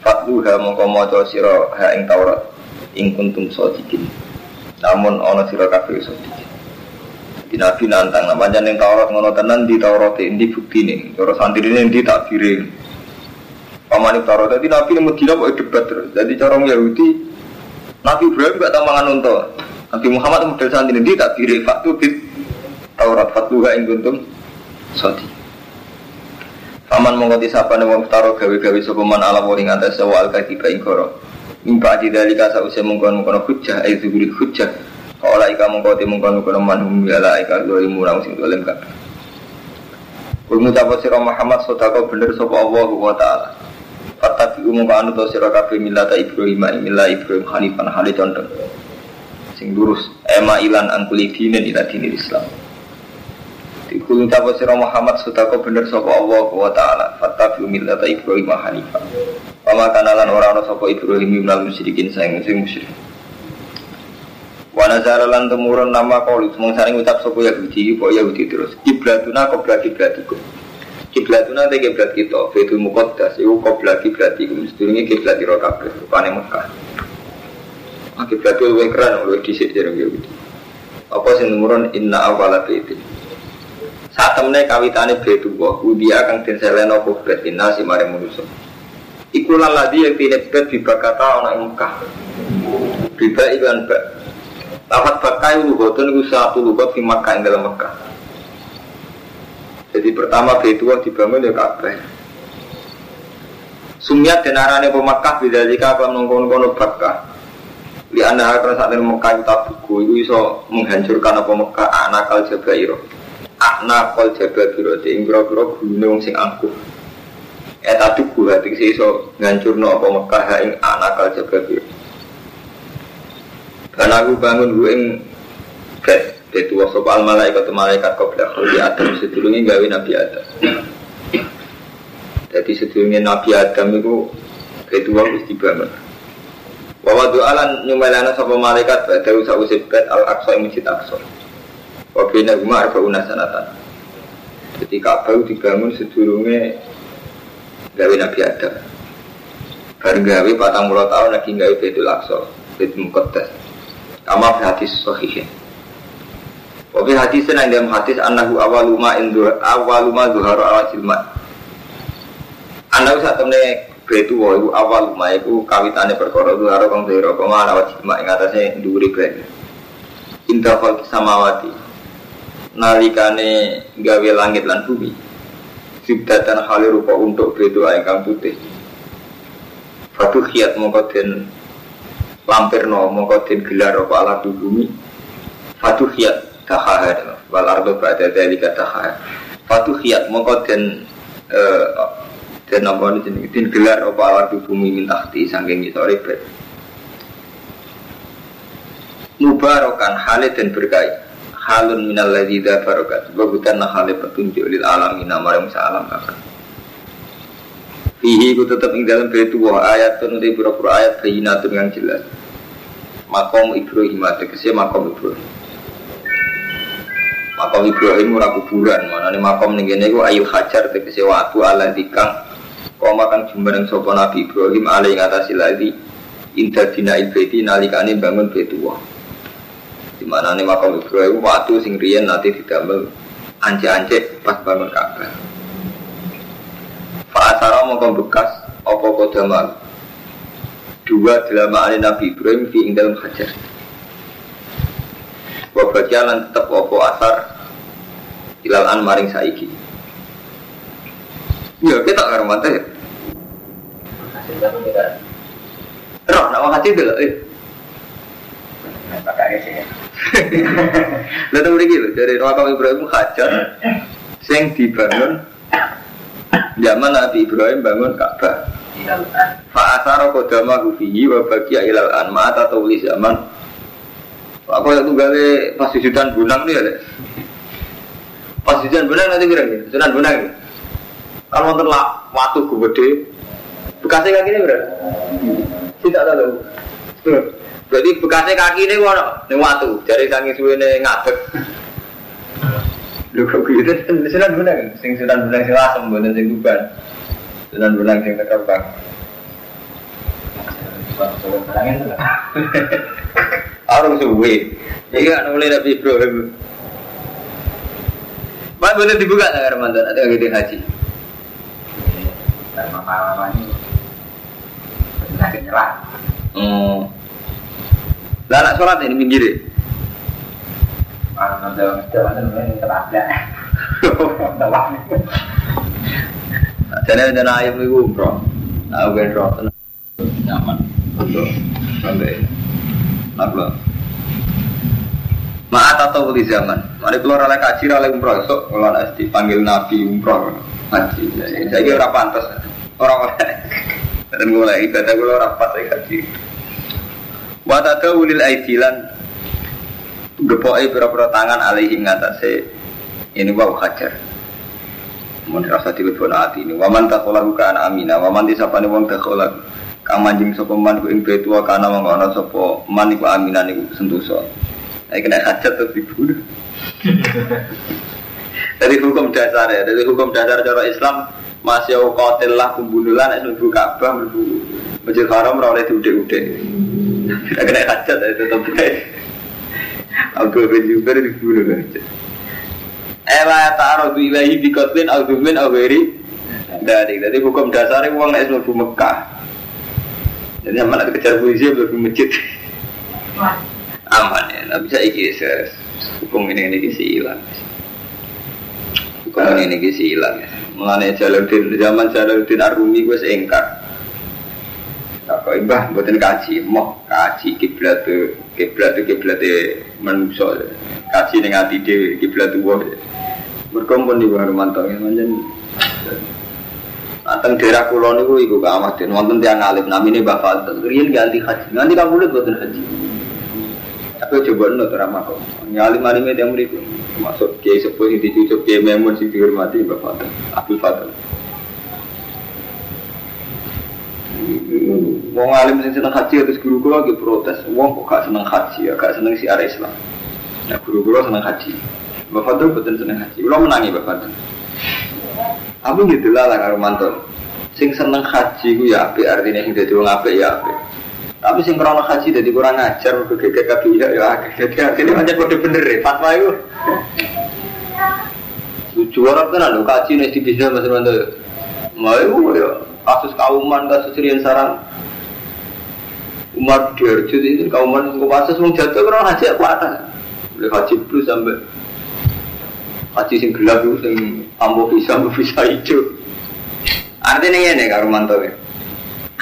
Fatluha mongko maca sira ha ing Taurat. Ing kuntum. Namun ana sira kabeh sadikin. Di Nabi nantang, namanya yang Taurat ngono tenan di Taurat ini bukti nih. Cara santri ini di takbirin. Paman Taro Jadi Nabi yang Medina mau debat terus. Jadi cara Yahudi Nabi Ibrahim gak tamangan untuk Nabi Muhammad model santri ini tak kiri faktu bit Taurat fatluha ing kuntum sodi. Paman mengkoti nih wong taro gawe-gawe sopeman ala waring atas sewa al kadiba ing koro. Mimpa adi dari kasa usia mengkon mengkon hujah ayu zuburi hujah. Kaulah ika mengkoti mengkon mengkon manhum yala ika doi murang sing dolem kabeh. Kul ngucap sira Muhammad sedekah bener sapa Allah wa taala. Fatabi umum anu sira kabeh millata Ibrahim milah Ibrahim hanifan hale condong. Sing lurus ema ilan angkuli dinen ila dinil Islam. Dikul ucap sira Muhammad sedekah bener sapa Allah wa taala. Fatabi millata Ibrahim hanifan. Pama kanalan ora ana sapa Ibrahim minal musyrikin sing sing musyrik. Wa nazara lan temurun nama qaulu mung saring ucap sapa Yahudi apa Yahudi terus. Kiblatuna qiblat kiblatikum kiblatuna te kiblat kita. Betul Muqaddas. Itu kiblat kiblat itu. Sedurunge kiblat ira kabeh rupane Mekah. Ah kiblat itu luwih keren luwih dhisik jarang gitu apa sing numurun inna awala baitin saat temne kawitane betu wa udia kang den seleno kiblat? Inna si mare manusa iku lan ladi yang tidak bet bibakata ana ing Mekah. Biba iklan ba Lafat bakai lugatun itu satu lugat di Makkah yang dalam Mekah jadi pertama Baitullah dibangun ya Ka'bah. Sumiat dan arane pemakah beda jika apa nongkon kono bakah. Di anda akan saat ini Mekah itu itu bisa menghancurkan apa Mekah anak al jabairo. Anak al jabairo di inggro-inggro gunung sing angkuh. Eh tadi gue hati sih so ngancur no apa Mekah ing anak al jabairo. Karena aku bangun gue ing itu wasop al malaikat malaikat kau khuli Adam sedulungnya gawe Nabi Adam. Jadi sedulungnya Nabi Adam itu itu harus dibangun. Bahwa doalan nyumelana sapa malaikat pada usah usip bet al aqsa masjid aqsa. Wa bina huma arbauna sanatan. Jadi Ka'bah dibangun sedulungnya gawe Nabi Adam. Bareng gawe patang puluh tahun lagi gawe Baitul Aqsa, Baitul Muqaddas. Kama hadis sahihin. Wabi hadis yang dalam hadis anahu awaluma indur awaluma zuharu awal jilma. Anahu saat temne betu wa ibu awaluma ibu kawitane perkara zuharu kang zuharu kama awal jilma ing atasnya duri betu. Indah kal samawati. Nalikane gawe langit lan bumi. Sibdatan hali rupa untuk betu kang putih. Fatuh khiat mongko den lampirno mongko den gelar apa alat bumi. Fatuh khiat tahaha wal pada dari kata fatu khiat mongko den dan apa ini jenis den gelar apa alat bumi minta tahti sangking itu ribet. Mubarokan halid dan berkait halun minal ladzi barokat. Bagutan nah halid petunjuk lil alam nama yang alam kakak Fihi ku tetap ing dalam baitu wa ayat tun uti pura-pura ayat bayinatun yang jelas. Makom Ibrahim tegese makom Ibrahim. Makom Ibrahim ora kuburan, mana nih makom nih gini gue ayu hajar tegese waktu ala dikang kau makan jumbareng sopo Nabi Ibrahim alai ngatasi lagi indah dina ilbeti nalikane bangun betua. Di mana nih makom Ibrahim waktu sing rian nanti didamel ance-ance pas bangun Ka'bah. Fa'asara mongko bekas apa kodamal dua dalam Nabi Ibrahim di dalam hajar. Wabat jalan tetap opo asar Ilal an maring saiki Ya kita nggak mata ya Roh nama hati dulu eh.
Pakai sih.
Lalu mriki lho dari makam Ibrahim Hajar sing dibangun zaman Nabi Ibrahim bangun Ka'bah. Fa asara kodama fihi wa baqiya ilal an ma atau zaman. Apa yang tunggale pas sujudan bunang nih ya. Pas sujudan bunang nanti kira gitu. Sujudan bunang. ya? Kalau wonten lah watu gede. Bekasnya kaki ini berapa? Tidak tahu. Berarti bekasnya kaki ini wono ning watu. Jadi saking suwene ngadeg. Lho kok gitu sunan benang, sing sunan benang sing asem mboten sing tuban. Sunan benang sing terbang. Orang suwe. Iki kan mulai Nabi Ibrahim. Pak boleh dibuka tak Ramadan atau gitu haji? Oh. Lah anak sholat ini pinggir. Jadi ada ayam itu umroh. Nah, gue umroh tenang. nyaman. Untuk sampai nabla. Maat atau beli zaman. Mari keluar oleh kaji oleh umroh. So, kalau ada dipanggil nabi umroh haji. Saya kira pantas. Orang oleh. (laughs) Dan mulai ibadah gue orang pas saya kaji. Watada ulil aidilan Gepoi pira-pira tangan alaihi ngatasi Ini wau hajar Mun rasa dilebon hati ini Waman takholahu kana amina Waman disapani wong takholahu Kang manjing sopo man ku ing betua kana ana sopo man iku aminan iku sentosa Nah kena hajat terus dibunuh Dari hukum dasar ya, dari hukum dasar cara Islam masih kotil lah pembunuhan, nek mlebu Ka'bah mlebu Masjid Haram ora oleh diudik-udik. Tidak kena hajat ya tetap baik. Abdul bin Jubair dibunuh aja. Ela ta'arudu ilahi bi qatlin au dhumin au ghairi dari jadi hukum dasarnya uang nek mlebu Mekah. Jadi aman ada kejar polisi mlebu masjid. Aman ya, tapi saya iki hukum ini ini sih hilang. Hukum ini ini sih hilang ya. Mengenai Jalaluddin zaman Jalaluddin Arumi gue seengkar. Kau ibah buatin kaji, mau kaji kiblat tuh kiblat tuh kiblat manusia, kaji dengan hati dewi kiblat tuh wah. Berkumpul di baru mantau ya manjen. Nateng daerah kulon itu ibu kamat dan wonten tiang alim namanya Bapak Fadl. Rian ganti haji, nanti kamu lihat buatin haji. Aku coba nol terama kok. Nyalim alim itu yang beriku. Masuk kiai sepuh yang dicucuk kiai memun sing dihormati Bapak. Abdul Fadl. Wong alim sing seneng haji terus guru kula lagi protes. Wong kok gak seneng haji ya, gak seneng siar Islam. Nah guru kula seneng haji. Bapak Fadl betul seneng haji. Kula menangi Bapak Fadl. Aku gitu lah karo mantul. Sing seneng haji ku ya artinya sing dadi wong apik ya. Tapi sing krono haji dadi kurang ajar gegek kabeh ya ya. Dadi artinya pancen kode bener ya fatwa iku. Juara kan lho kaji nek di bisnis Mas Mantul. Mau ya kasus kauman, kasus Rian Sarang. Umar Diarjo itu kauman ke pasas wong jatuh karena haji aku atas boleh haji plus sampai haji sing gelap itu sing ambo bisa bisa hijau. Artinya ini nih karo mantau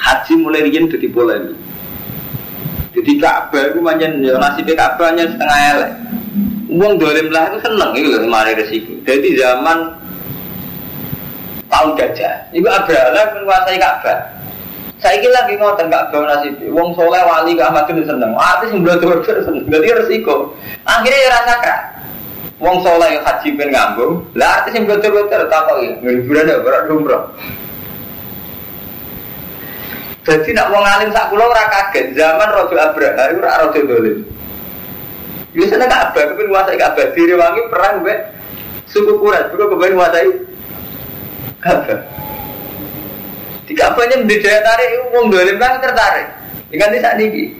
haji mulai rian jadi polemik jadi Ka'bah itu manjan ya nasibnya Ka'bah hanya setengah elek uang dolim lah itu seneng itu loh mari resiko jadi zaman tahun gajah. Iku Abraha menguasai Ka'bah. Saya kira lagi ngotot Ka'bah nasib. Wong soleh wali ke Ahmad itu seneng. Artis yang belum seneng. Jadi resiko. Akhirnya ya rasakan. Wong soleh haji ben ngambung. Lah artis yang belum betul tak kok ya. Hiburan ya berat umroh. Jadi nak wong alim sak kula ora kaget zaman Raja Abraha itu ora raja dolim. Biasanya Ka'bah kepen nguasai Ka'bah direwangi perang mbek suku Quraisy, bukan kepen nguasai Kagak. Di kampanye budaya tarik uang dolim kan tertarik. Dengan saat ini.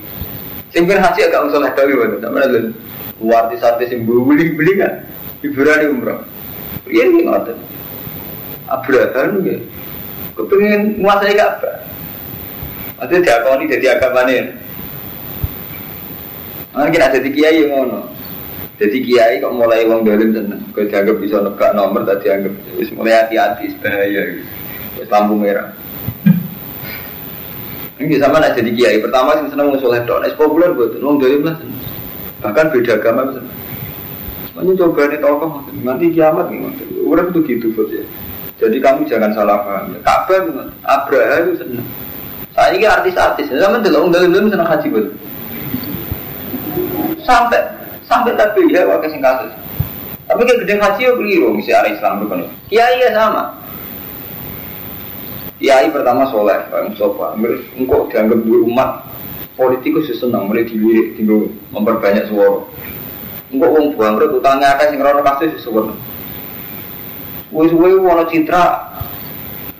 Sing haji agak usah ada gitu. Sama lagi. Warti sate sing beli beli kan. Hiburan umroh. Iya nih ngotot. Abraham nih. Kepengen menguasai Ka'bah. Maksudnya diakoni jadi agama nih. Nah, kita jadi kiai ngono. Jadi kiai kok mulai wong dolim seneng. Kau dianggap bisa nebak nomor, tadi dianggap wis mulai hati-hati bahaya. Wis lampu merah. Ini sama nak jadi kiai. Pertama sih seneng musuh ledok. Nek populer buat wong dolim lah. Bahkan beda agama bisa. Ini coba nih tokoh, nanti kiamat nih, Orang itu gitu bos ya. Jadi kamu jangan salah paham. Ya. Ka'bah itu, senang. Saya ini artis-artis, sama dulu undang undang senang haji. Sampai sampai tapi ya wakil sing kasus. Tapi kayak gede haji ya keliru, misalnya arah Islam bukan. Kiai ya sama. Kiai pertama soleh, Pak Mustafa. Engkau dianggap dua umat politikus senang, mereka dilirik, tinggal memperbanyak suara. Enggak wong bangkrut utangnya akeh sing rono kasus disebut. Wis-wis wono citra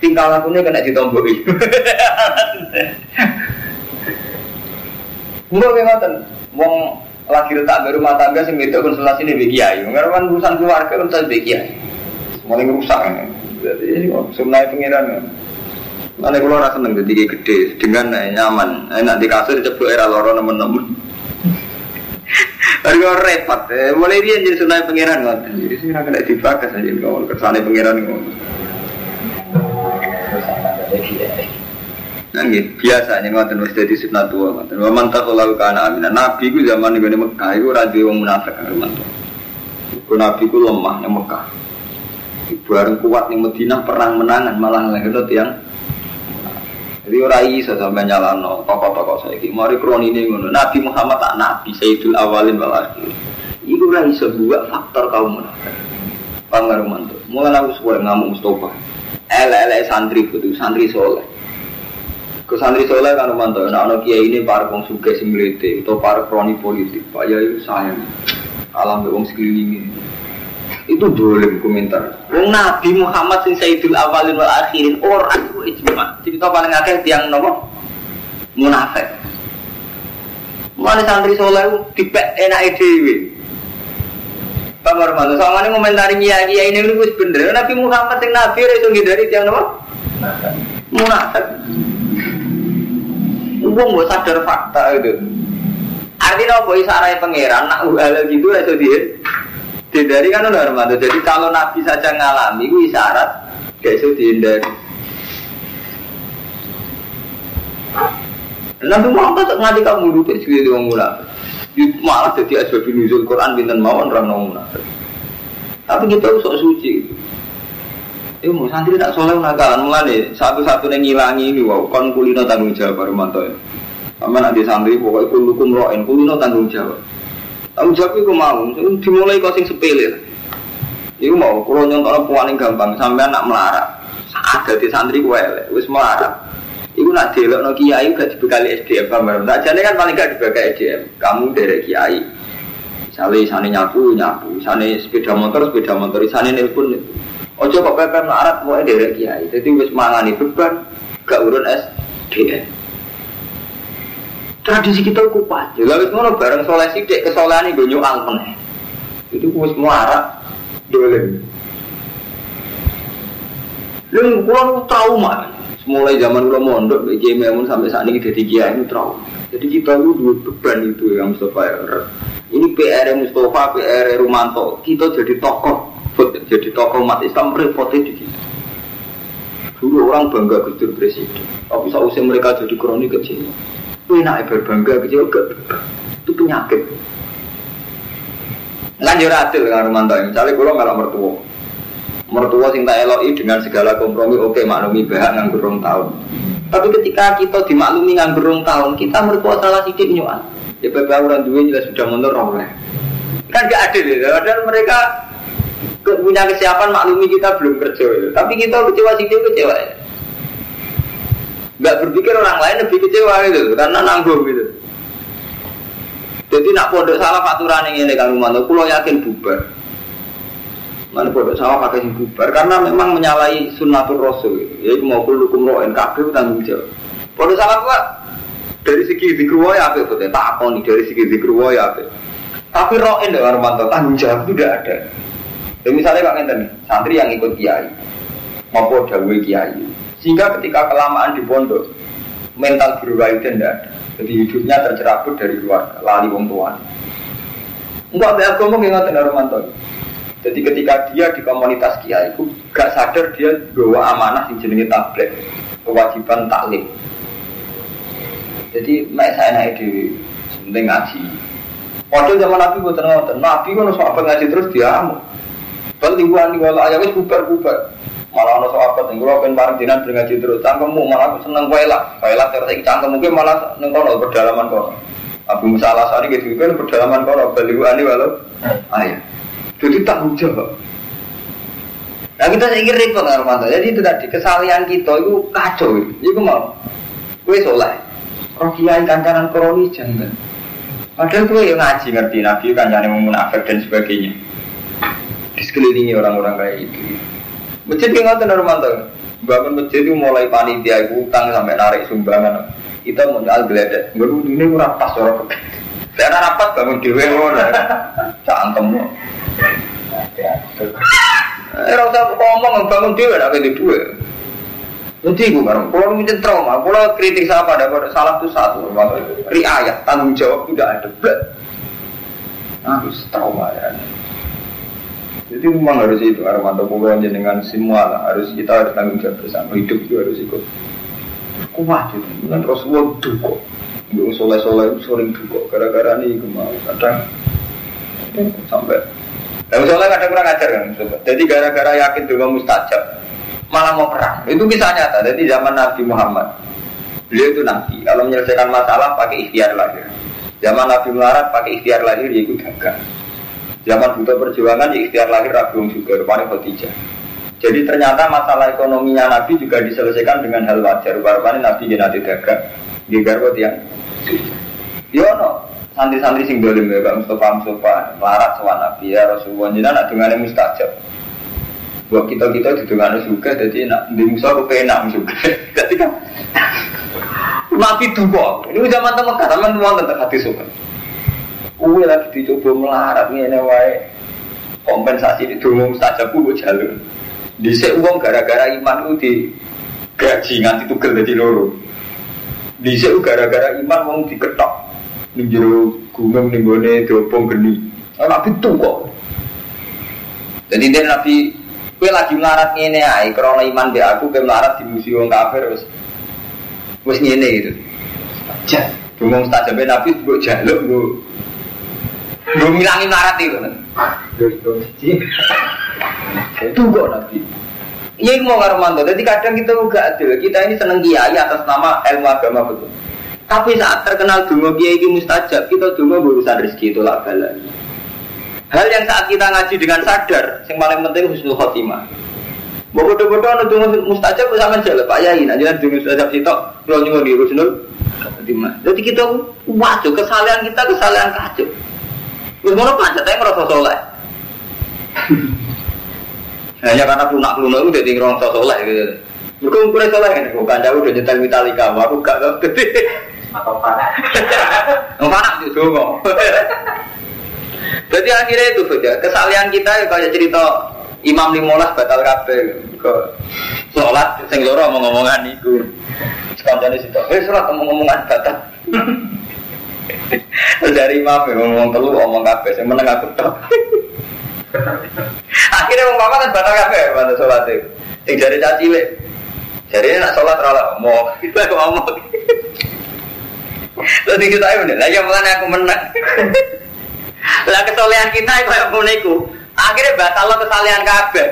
tingkah lakunya kena ditomboki. Enggak kayak ngoten. Wong lagi retak baru rumah tangga sing itu konsultasi bagi kiai. Ngarep urusan keluarga konsultasi bagi kiai. Mulai rusak. Jadi sebenarnya pengiran. Mana kalau rasa seneng jadi gede dengan nyaman, enak di kasur ceplok era loro nemen-nemen. Harga repot, eh. mulai dia jadi sunai pangeran ngoten. Jadi sih nggak kena dibakas aja kalau kersane pangeran ngoten. Gitu. biasanya ngoten wis dadi sunat tua ngoten. Wa man taqallahu. Nabi ku zaman ning Mekah iku ora duwe wong munafik mantu. Ku nabi ku lemah ning Mekah. Bareng kuat ning Madinah perang menangan malah lahir tiang jadi orang iso sampai nyalano tokoh-tokoh saya ini. Mari kroni ini ngono. Nabi Muhammad tak nabi Sayyidul Awalin wal Akhirin. Iku ora iso faktor kaum munafik. Pangaruh mantu. Mulai aku sekolah ngamuk Mustafa. Ele-ele santri itu santri soleh. Ke santri soleh kan mantu. Nah, anak kiai ini para kong suge similite atau para kroni politik. Pak ya itu sayang. Alam wong sekeliling itu boleh komentar. Wong Nabi Muhammad sing Sayyidul Awalin wal Akhirin orang itu ijma. Cerita paling akeh tiang nopo munafik. Mana santri soleh dipek enak dhewe. Kamar mana? Soalnya komentari kiai kiai ini wis bener. Nabi Muhammad sing Nabi itu dari tiang nopo? Munafik. Wong mau sadar fakta itu. Artinya apa isarai pangeran nak hal gitu itu dia Dihindari kan udah Armando. Jadi kalau Nabi saja ngalami itu isyarat gak iso dihindari. Nabi Muhammad nganti kamu duduk sih di wong munafik. Malah jadi asbab nuzul Quran binten mawon orang wong munafik. Tapi kita sok suci. Itu mau santri tak soleh nakalan mulane satu-satunya ngilangi ini wow kon kulino tanggung jawab Armando ya. Sama nanti santri pokoknya kulukum roin kulino tanggung jawab. Tanggung jawab itu mau, dimulai kau sing sepele. Iku mau, kalau nyontok puan yang gampang, sampai anak melarat. Saat jadi santri gue wis melarat. Iku nak delok no kiai gak dibekali SDM kamar. Tak jadi kan paling gak dibekali SDM. Kamu dari kiai. Misalnya sana nyapu nyapu, sana sepeda motor sepeda motor, sana nelpon. Ojo kok pepe melarat mau dari kiai. Jadi wis mangani beban, gak urun SDM tradisi kita kuat. Ya lalu semua bareng soleh sidik kesolehan ini gue meneh. Itu gue semua arah dolen. Lalu pulau trauma. Mulai zaman gue mondok, bagi memun sampai saat ini jadi kiai itu trauma. Jadi kita itu dua beban itu yang Mustafa ya. Ini PR Mustafa, PR Rumanto. Kita jadi tokoh, jadi tokoh umat Islam repotnya di kita. Dulu orang bangga Gus Presiden, tapi sausnya mereka jadi kronik kecil. Enak berbangga kecil ke itu penyakit. Lanjut adil dengan Romanto misalnya kalau nggak mertua, mertua sing tak eloi dengan segala kompromi oke maklumi bahak nggak berong tahun. Tapi ketika kita dimaklumi nggak berong tahun, kita mertua salah sedikit nyuan. Ya beberapa orang dua jelas sudah mundur oleh. Kan gak adil ya, dan mereka punya kesiapan maklumi kita belum kerja, tapi kita kecewa sedikit kecewa ya nggak berpikir orang lain lebih kecewa gitu karena nanggung gitu jadi nak pondok salah aturan yang ini kalau mana pulau yakin bubar mana pondok salah pakai yang bubar karena memang menyalahi sunnatul rasul gitu. ya mau kulukum roen kabeh tanggung jawab pondok salah gua dari segi zikruwa ya apa betul tak nih dari segi zikruwa ya apa tapi roen dengan Romanto tanggung jawab itu tidak ada ya, misalnya pak Ngenten santri yang ikut kiai maupun dawai kiai sehingga ketika kelamaan di pondok, mental berubah itu tidak. Jadi hidupnya tercerabut dari keluarga, lali wong tua. Enggak ada ngomong ingat Romanto. Jadi ketika dia di komunitas kiai itu gak sadar dia bawa amanah di jenis tablet kewajiban taklim. Jadi mek saya naik di penting ngaji. Waktu zaman Nabi buat ngoten, Nabi kan sahabat ngaji terus diamuk. Bal lingkungan di wala ayam wis bubar bubar. Malah ono sahabat yang gue pengen bareng dinan ngaji terus. Cangkemmu malah aku seneng wae lah, lah terus iki cangkem mungkin malah neng kono berdalaman kono. Abu Musa al Asari gitu kan berdalaman kono bal lingkungan di walau ayam. Jadi tanggung jawab. Nah kita ingin repot Armando. Jadi itu tadi kesalahan kita itu kacau. Itu mau. Kue soleh. Roh kiai kancanan kroni jangan. Padahal gue yang ngaji ngerti Nabi kan yang munafik dan sebagainya. Di sekelilingi orang-orang kayak itu. Masjid yang ngotot Armando. Bangun masjid itu mulai panitia utang sampai narik sumbangan. Kita mau jual geledek. Baru ini kurang pas orang Saya rapat bangun dewe ngono. Cangkem. Eh, rasa ngomong bangun dewe nak itu dua. Jadi gue kan, kalau mungkin trauma, kalau kritik siapa ada salah itu satu, riayat tanggung jawab tidak ada, blek. Harus trauma ya. Jadi memang harus itu, Armando pokoknya dengan semua lah, harus kita harus tanggung jawab bersama, hidup juga harus ikut. Kuat itu, dengan Rasulullah duko. Gue soleh-soleh sering duko, gara-gara ini gue mau kadang sampai Nah, soalnya kadang kurang ajar kan, jadi gara-gara yakin dulu mustajab, malah mau perang. Itu bisa nyata. Jadi zaman Nabi Muhammad, beliau itu Nabi. Kalau menyelesaikan masalah pakai ikhtiar lahir. Zaman Nabi melarat pakai ikhtiar lahir, dia ikut dagang. Zaman butuh perjuangan, ya ikhtiar lahir Rabiung juga, rupanya Khadijah. Jadi ternyata masalah ekonominya Nabi juga diselesaikan dengan hal wajar. Rupanya Nabi jadi nanti dagang. Di garwat yang Yono, santri-santri sing dolim ya Pak Mustafa Mustafa. Melarat sama Nabi ya Rasulullah. Jadi anak dengan yang mustajab. Buat kita kita di dengan juga jadi nak di Musa aku penak juga jadi kan Nabi dua ini zaman teman kata teman teman tentang hati suka Uwe lagi dicoba melarat nih wae. Kompensasi di dulu mustajab gue jalur di uang gara-gara iman itu di gaji nganti tugel jadi loro di gara-gara iman mau diketok ning jero gunung ning gone diopong geni. Nabi tuh kok. Jadi dia Nabi kue lagi melarat ngene ae krana iman be aku kowe melarat di wong kafir wis wis ngene gitu. Ja, Bungong tak sampai Nabi gue jaluk gue gue ngilangi melarat itu. Itu kok Nabi. Iya mau ngarumanto. Jadi kadang kita juga adil. Kita ini seneng kiai atas nama ilmu agama betul. Tapi saat terkenal dungo kiai ini mustajab, kita dungo urusan rezeki itu lah balani. Hal yang saat kita ngaji dengan sadar, yang paling penting husnul khotimah. Bodoh-bodoh anu dungo mustajab sama jalan Pak Yai, nanti nanti dungo mustajab sitok, kalau nyungun di husnul khotimah. Jadi kita wajib kesalahan kita kesalahan kacau. Terus mana pancet aja merasa soleh. (laughs) Hanya karena lunak lunak itu jadi ngerasa soleh gitu. Mereka ukuran soleh kan, bukan jauh udah nyetel Metallica, aku gak gede.
atau panas
panas di dungo. Jadi akhirnya itu saja. Kesalahan kita ya kayak cerita Imam Limolas batal kabeh. Kok sholat sing loro ngomong-ngomongan iku. Kancane situ. Eh sholat ngomong-ngomongan batal. Dari imam ya ngomong telu ngomong kabeh sing meneng aku tok. (laughs) Bapak kan batal kabeh pada sholat itu. Sing jare caci cilik. Jadi nak sholat rala mau kita ngomong. Terus kita ini, lah yang mulai aku menang. (laughs) Lah kesolehan kita itu kayak ngono Akhirnya batal lo kesalehan kabeh.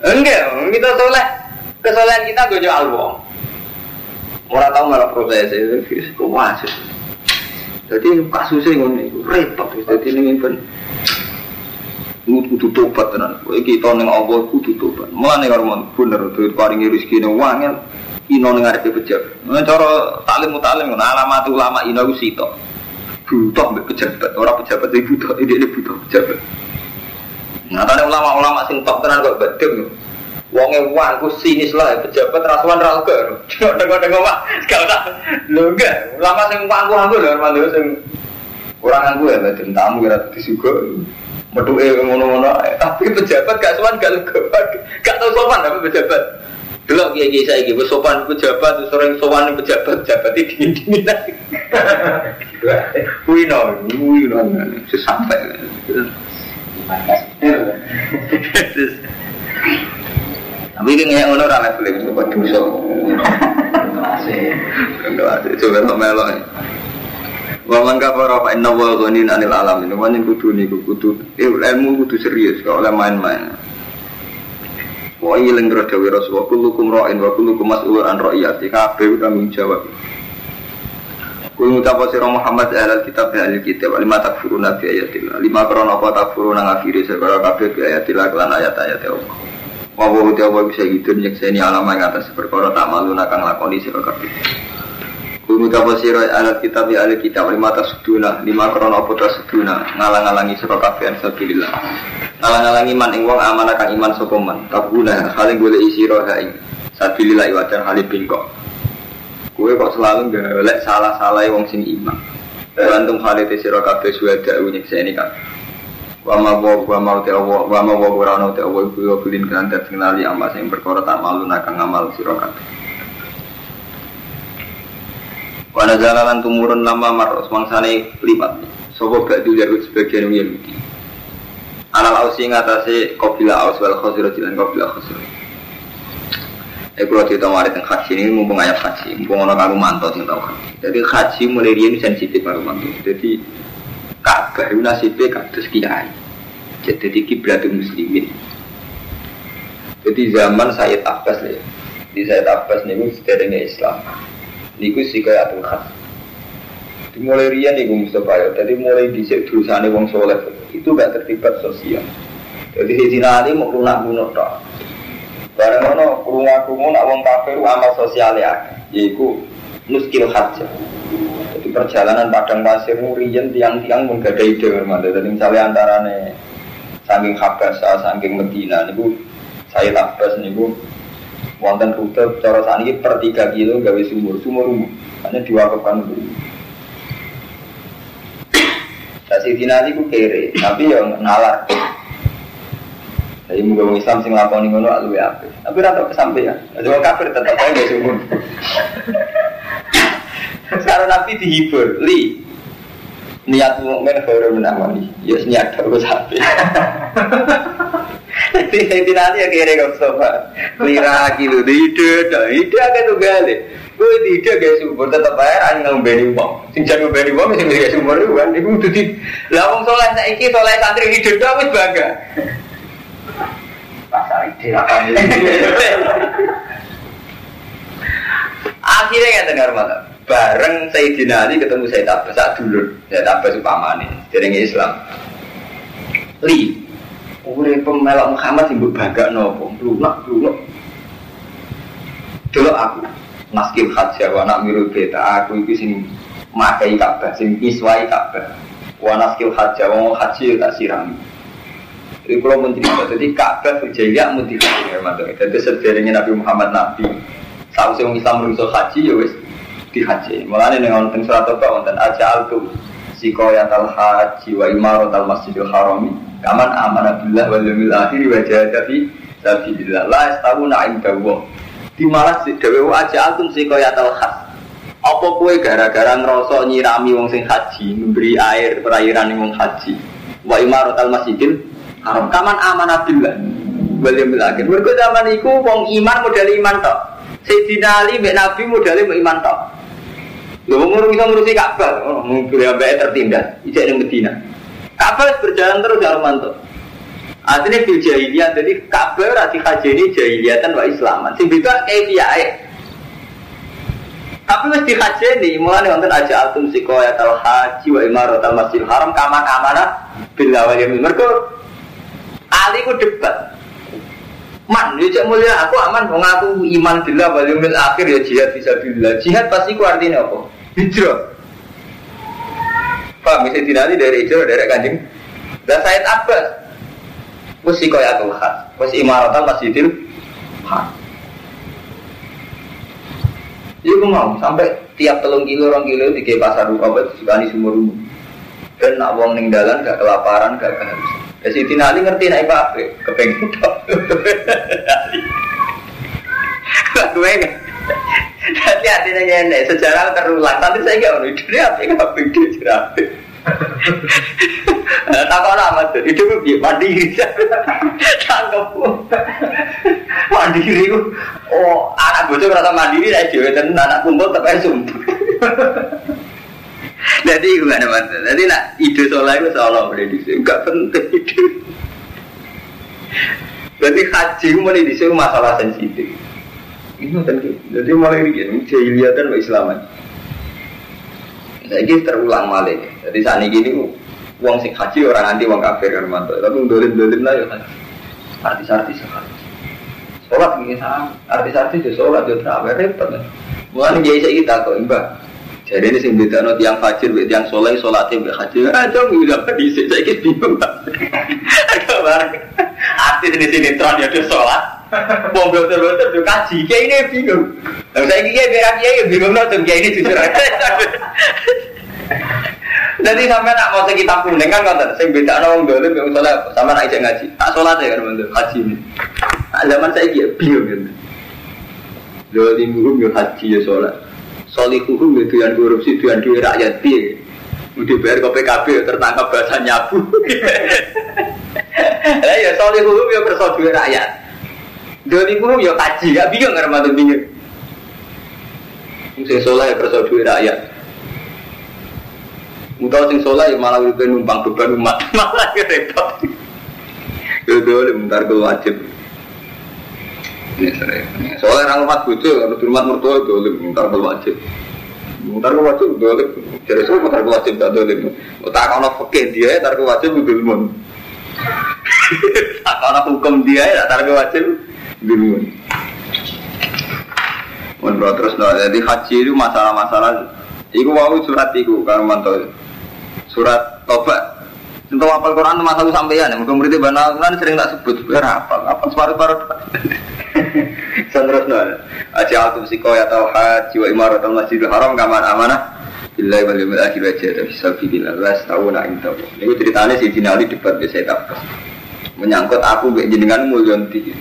Enggak, kita soleh. Kesolehan kita gue jual wong. Orang tahu malah proses itu, (laughs) masih. Jadi kasusnya ngono iku repot Jadi ini kan kudu tobat tenan. Kowe iki to ning Allah kudu tobat. Mulane karo bener duit paringi rezeki ning wangel ino ning ngarepe pejabat. Nah cara taklim mutalim ngono alamat ulama ino ku sitok. Butuh mbek pejabat, ora pejabat iki butuh, ini butuh pejabat. Tadi ulama-ulama sing top tenan kok bedem. Wonge wan ku sinis lah pejabat rasuan ra uga. Dengo-dengo (laughs) Pak, gak usah. Lho enggak, ulama sing wangku aku lho mandu sing orang aku ya bedem tamu kira disugo. Metuke ngono-ngono tapi pejabat gak sowan gak lega. (laughs) Gak tau sopan tapi pejabat. Delok kiai kiai saya gitu, sopan pejabat, sering sopan pejabat, pejabat ini dingin dingin. (laughs) Wino, wino, sesampai. Tapi ini nggak ngono rame film itu buat dosa. Enggak ada, coba lo melo. Wa man kafara fa inna wa ghanin anil alamin. Wa ning kudu niku kudu eh, ilmu kudu serius kok oleh main-main. Wa ilang dawe Rasulullah kullukum ra'in wa kullukum mas'ulun an ra'iyati. Kabeh tanggung jawab. Kul ngucapa sira Muhammad ahlal kitab ya ahli kitab lima takfuruna bi ayatillah. Lima krana apa takfuruna ngafiri sebara kabeh bi ayatillah kelan ayat-ayat Allah. Wa wa uti apa bisa gitu nyekseni alam yang atas perkara tak malu nakang lakoni sira kabeh. Kul ngucapa sira ahlal kitab ya ahli kitab lima tasuduna lima krana apa tasuduna ngalang-alangi sira kabeh sabilillah. Ngalang-alangi man ing wong amanah kang iman sapa man. Tabuna hale golek sira ha ing sabilillah wajan hale bingkok. Kue kok selalu golek salah-salah wong sing iman. Bantung halite sira kabeh suwada nyekseni kan. Wa ma wa wa ma te wa wa ma wa ora ono te wa kuwi kulin kan dat sing lali amal sing tak malu nakang amal sira kabeh. Wa nazalan tumurun lama maros mangsane lipat. Sopo gak dilihat sebagian Yahudi. Anal ausi ngatasi kabilah aus wal khosiro jilan kabilah khosiro. Eh kalau cerita mari tentang haji ini mumpung ayat haji, mumpung orang kamu mantau sing tahu. Jadi haji mulai dia sensitif baru mantau. Jadi Ka'bah itu nasibnya kados kiai. Jadi kiblat muslimin. Jadi zaman Sayyid Abbas nih, di Sayyid Abbas nih sederhana Islam. Niku sih kayak atul khas. Dimulai rian nih Mustafa ya. Jadi mulai dhisik dosane wong soleh itu gak terlibat sosial. Jadi di sini ini mau lunak lunak tak. Barang ono kurunga kurungu nak wong kafir amal sosial ya, yaitu muskil haja. Jadi perjalanan padang pasir murian tiang-tiang ide bermanda. Jadi misalnya antara nih saking Habasa, saking Medina, niku saya Abbas niku wonten rute cara saat ini per 3 kilo gawe sumur, sumur umum, hanya diwakafkan dulu. Nah, Sidina itu kere, tapi yang nalar. Jadi wong Islam sing lakoni ngono luwe apik. Tapi ora tau kesampaian. Wong kafir tetep ae gak sumur. Sekarang Nabi dihibur, li niat mukmin baru menamani, ya niat terus sampai. Sidina ya kere kok sofa. Lira kilo di ide, ide agak tuh gale. Gue tidak guys sumur tetap aja orang ngombeni wong. Sing jan ngombeni wong sing guys sumur itu kan iku dadi lah wong saleh saiki saleh santri hidup tok wis bangga.
Pasar ide apa
Akhirnya kan dengar malah bareng Sayyidina Ali ketemu Sayyid Abbas saat dulu Sayyid Abbas upamane dereng Islam. Li, urip pemelok Muhammad sing bangga nopo? Lunak, lunak. Delok aku, maskil hajja wa nak mirul beta aku iki sing makai Ka'bah sing iswai Ka'bah wa naskil hajja wa haji tak siram jadi kalau mencerita, jadi Ka'bah berjaya mutikan Jadi sederhana Nabi Muhammad Nabi Saat orang Islam menulis haji ya wis di haji Mulanya nih nonton surat apa nonton aja altu Sikoyat al haji wa imarot al masjidil harami Kaman amanah billah wal yawmil akhir wa jahadafi Sabilillah La di malah dewe aja altum si kaya khas. Apa kue gara-gara ngerosok nyirami wong sing haji, memberi air perairan wong haji. Wa imarot al masjidil haram. Kaman amanah billah. Wal akhir. Mergo zaman iku wong iman modal iman tok. Sayyidina Ali mbek Nabi modal iman tok. Lho wong ngurusi Ka'bah, tertindas, ijek ning. Ka'bah berjalan terus ya Romanto. Artinya fil jahiliyah, jadi Ka'bah rati haji ini jahiliyatan wa islaman. Sing beda kayak piye Tapi di haji ini, mulai nonton aja altum sikoya tal haji wa imarat al masjid haram kaman amanah bila wa yamin. Mereka Ali ku debat. Man, ya mulia aku aman wong aku iman bila wal yaumil akhir ya jihad bisa bila. Jihad pasti ku artinya apa? Hijrah. Pak, mesti dinali dari hijrah dari kanjeng. Dan Said Abbas, Wes sikoyatul khas, wes imaratan masjidil haram. Iya mau sampai tiap telung kilo orang kilo di pasar rupa suka di sumur umum. Dan nak wong ning dalan gak kelaparan gak kehabisan. Ya si Tina Ali ngerti naik apa? Kepengen tok. (laughs) Gue kan. Nanti artinya gini, sejarah terulang. Tapi saya nggak mau ide apa nggak pikir sejarah. Takut amat tuh, itu gue mandiri. (laughs) Tangkap mandiri. Oh, anak bocah merasa mandiri, saya juga dan anak kumpul tapi sumpah. (laughs) Jadi gimana mas? Jadi nak ide sholat itu seolah boleh di sini, enggak penting ide. Jadi haji sini masalah sensitif. Ini kan jadi mulai ini jahiliyah dan Islaman. Saya ini terulang malah. Jadi saat ini uang sing haji orang anti uang kafir kan mantu. Tapi dolim dolim lah ya haji. Artis-artis haji. Sholat ini sama. Artis-artis itu sholat itu terawih repot. Bukan jadi saya kita kok imbang. Jadi ini sing beda no tiang fajir, tiang soleh, sholatnya mbak haji. Ah, dong, udah di sini saya bingung. (laughs) Agak bareng. Artis ini sinetron ya dia sholat. Mau betul-betul tuh kaji, kayak ini bingung. Lalu saya kira biar kiai bingung nonton kayak ini jujur. Jadi sampai nak mau sekitar kuning kan konten, saya beda nong dulu yang sholat, sama nak ngaji, tak sholat ya kan untuk haji ini. Nah, zaman saya kira bingung kan. Dua minggu yo haji ya sholat. Solihuhum itu yang korupsi, itu yang duit rakyat dia. Udah bayar ke PKB tertangkap bahasa nyabu. (laughs) (laughs) Lah ya solihuhum ya perso duit rakyat. Dolimuhum ya kaji, gak bingung kan mata bingung. Sing soleh ya perso duit rakyat. Mutau sing soleh ya malah udah numpang beban umat, (laughs) malah ya repot. Ya dolim, ntar gue wajib. Soalnya orang umat kalau di rumah mertua dolim, ntar gue wajib. Ntar gue wajib dolim. Jadi semua ntar gue wajib gak dolim. Tak kau fakir dia, ntar gue wajib dolim. (laughs) Kau hukum dia, ntar gue wajib dolim. Menurut terus, nah, jadi haji itu masalah-masalah. Iku mau surat iku, kalau mantau. Surat tobat. Untuk apal Quran itu masalah sampeyan, mungkin muridnya banal kan sering tak sebut, biar apa? Apa separuh-paruh? (laughs) Terus nol. Aja altum siko ya tau haji wa imarat al masjidil haram kaman amanah. Billahi wal yawmil akhir aja tapi sabi billah las tahu nak inta. Ini ceritanya si Jinali debat biasa tak Menyangkut aku bek jenengan mulyon tinggi.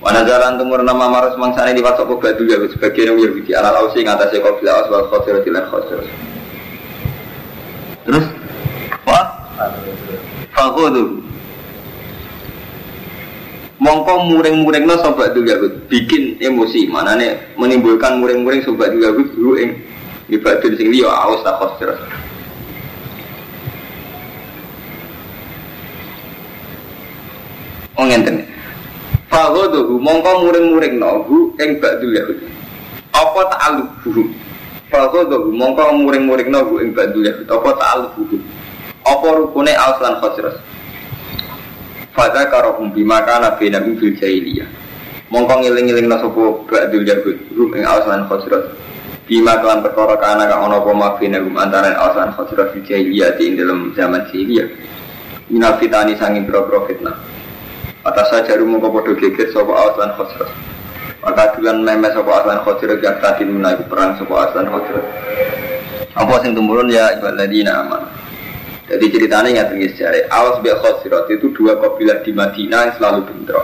Wana jalan tumur nama marus mangsane di wasok batu ya sebagian yang Yahudi alal ausi ngatasé kafilah aswal khosir dilan khosir. Terus? Wah. Mongko muring-muring no sobat Yahud bikin emosi. Mana nih menimbulkan muring-muring sobat Yahud dulu yang ibadah di sini ya awas tak khosir. Oh ngenten. Fahodohu mongko muring-muring no hu ing ba'dul Yahud. Apa ta'alubuhu? Fahodohu mongko muring-muring no hu ing ba'dul Yahud. Apa ta'alubuhu? Apa rukune aus lan khosros? Fadha karohum bima kana binahum bil jahiliyah. Mongko ngiling-ngiling sopo ba'dul Yahud. Rum ing aus lan khosros. Bima kelan perkara kana kang ana apa mabinahum antara aus lan khosros bil jahiliyah di dalam zaman jahiliyah. Minal fitani sangin biro-biro fitnah. Atas saja kau podo geger sopo aslan khosros. Maka dulan meme sopo aslan khosros yang tadi menaiki perang sopo aslan khosros. Apa sing tumurun ya ibaladina aman. Jadi ceritanya ingat ini sejarah. Awas bi khosros itu dua kabilah di Madinah yang selalu bentrok.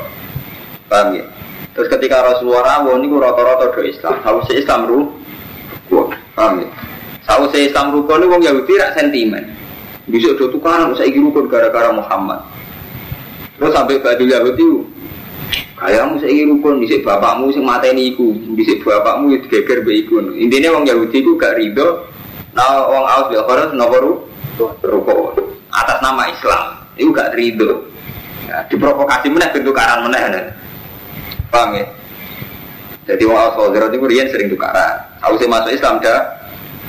Paham ya? Terus ketika Rasulullah rawon ini rata-rata do Islam. Si Islam ru, paham ya? Tahu si Islam rukun ini wong Yahudi rak sentimen. Bisa do tukaran saya rukun gara-gara Muhammad. Terus sampai Badul Yahudi itu Kayakmu saya rukun, disik bapakmu sing mateni iku, disik bapakmu itu geger be iku. Intinya wong Yahudi itu gak ridho, nah wong Aus bil Khoros nopo rukun atas nama Islam, itu gak ridho. Ya, diprovokasi meneh bentuk tukaran meneh. Ya. Paham ya? Jadi wong Khoros itu rian sering tukaran. Aus masuk Islam dah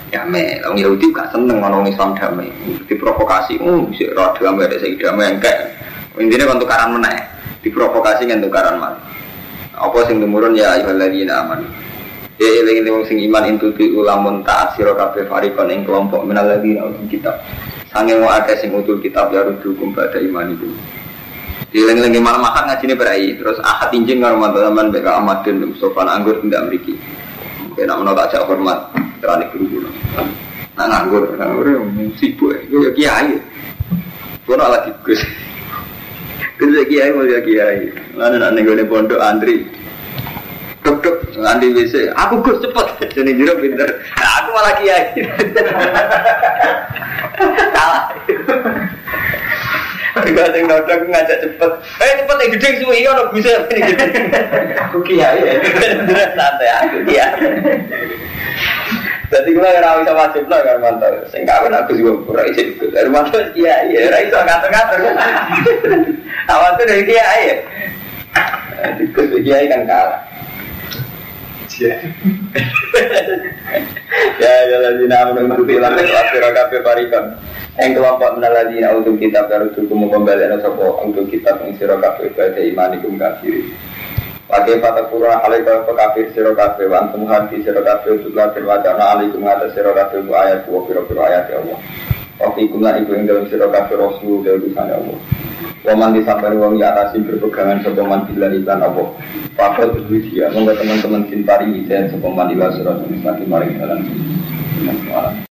ya me, wong Yahudi gak seneng ngomong Islam damai, diprovokasi, oh bisa roh damai ada segi damai enggak. Intinya kan tukaran mana ya? Diprovokasi kan tukaran mana? Apa sing temurun ya ayyuhalladzina aman. Ya eling eling sing iman intu bi ulamun ta'asira kabeh farikon ing kelompok minal ladzina utul kitab. Sange mau akeh sing utul kitab ya pada iman eling malam makan ngajine berai terus ahad injing karo mantan BK Ahmad dan Mustafa Anggur tidak memiliki. Kena menolak jak hormat terani guru Nah nganggur, nganggur sibuk ya kiai. Gue lagi gus. Kerja kiai mau ya kiai. Mana nak nego pondok antri. Dok dok antri WC. Aku gus cepet. (laughs) Jadi jero pinter. Aku malah kiai. (laughs) Salah. (laughs) Enggak sing nodok ngajak cepet. Eh cepet yang gede semua iya ono bisa ini gede. (laughs) Aku kiai ya. Bener santai aku kiai. Jadi gue ora bisa wajib lah kan mantap. Sing kawin aku juga ora iso ikut. Dari mantap iya iya ora iso ngatur-ngatur. (laughs) Awas tuh dari kiai ya. Ikut kiai kan kalah. Ya ya lagi nama mengikuti lah akhir kafe parikan. Yang kelompok menaladina untuk kita baru cukup kembali ada sopo untuk kita mengisiro kafe pada imanikum kafir. Pakai pada pura alaika kafir siro kafe wantum hati siro kafe untuk lafir wacana alaikum atas siro kafe ayat bu piro piro ayat ya Allah. Wafi kumna iku yang dalam siro kafe rasul dari utusan ya Allah. Waman disampaikan wong ya atasi berpegangan sepaman bila iklan apa. Fakot berwisia, monggo teman-teman cintari dan sepaman ilah siro semakin maring dalam.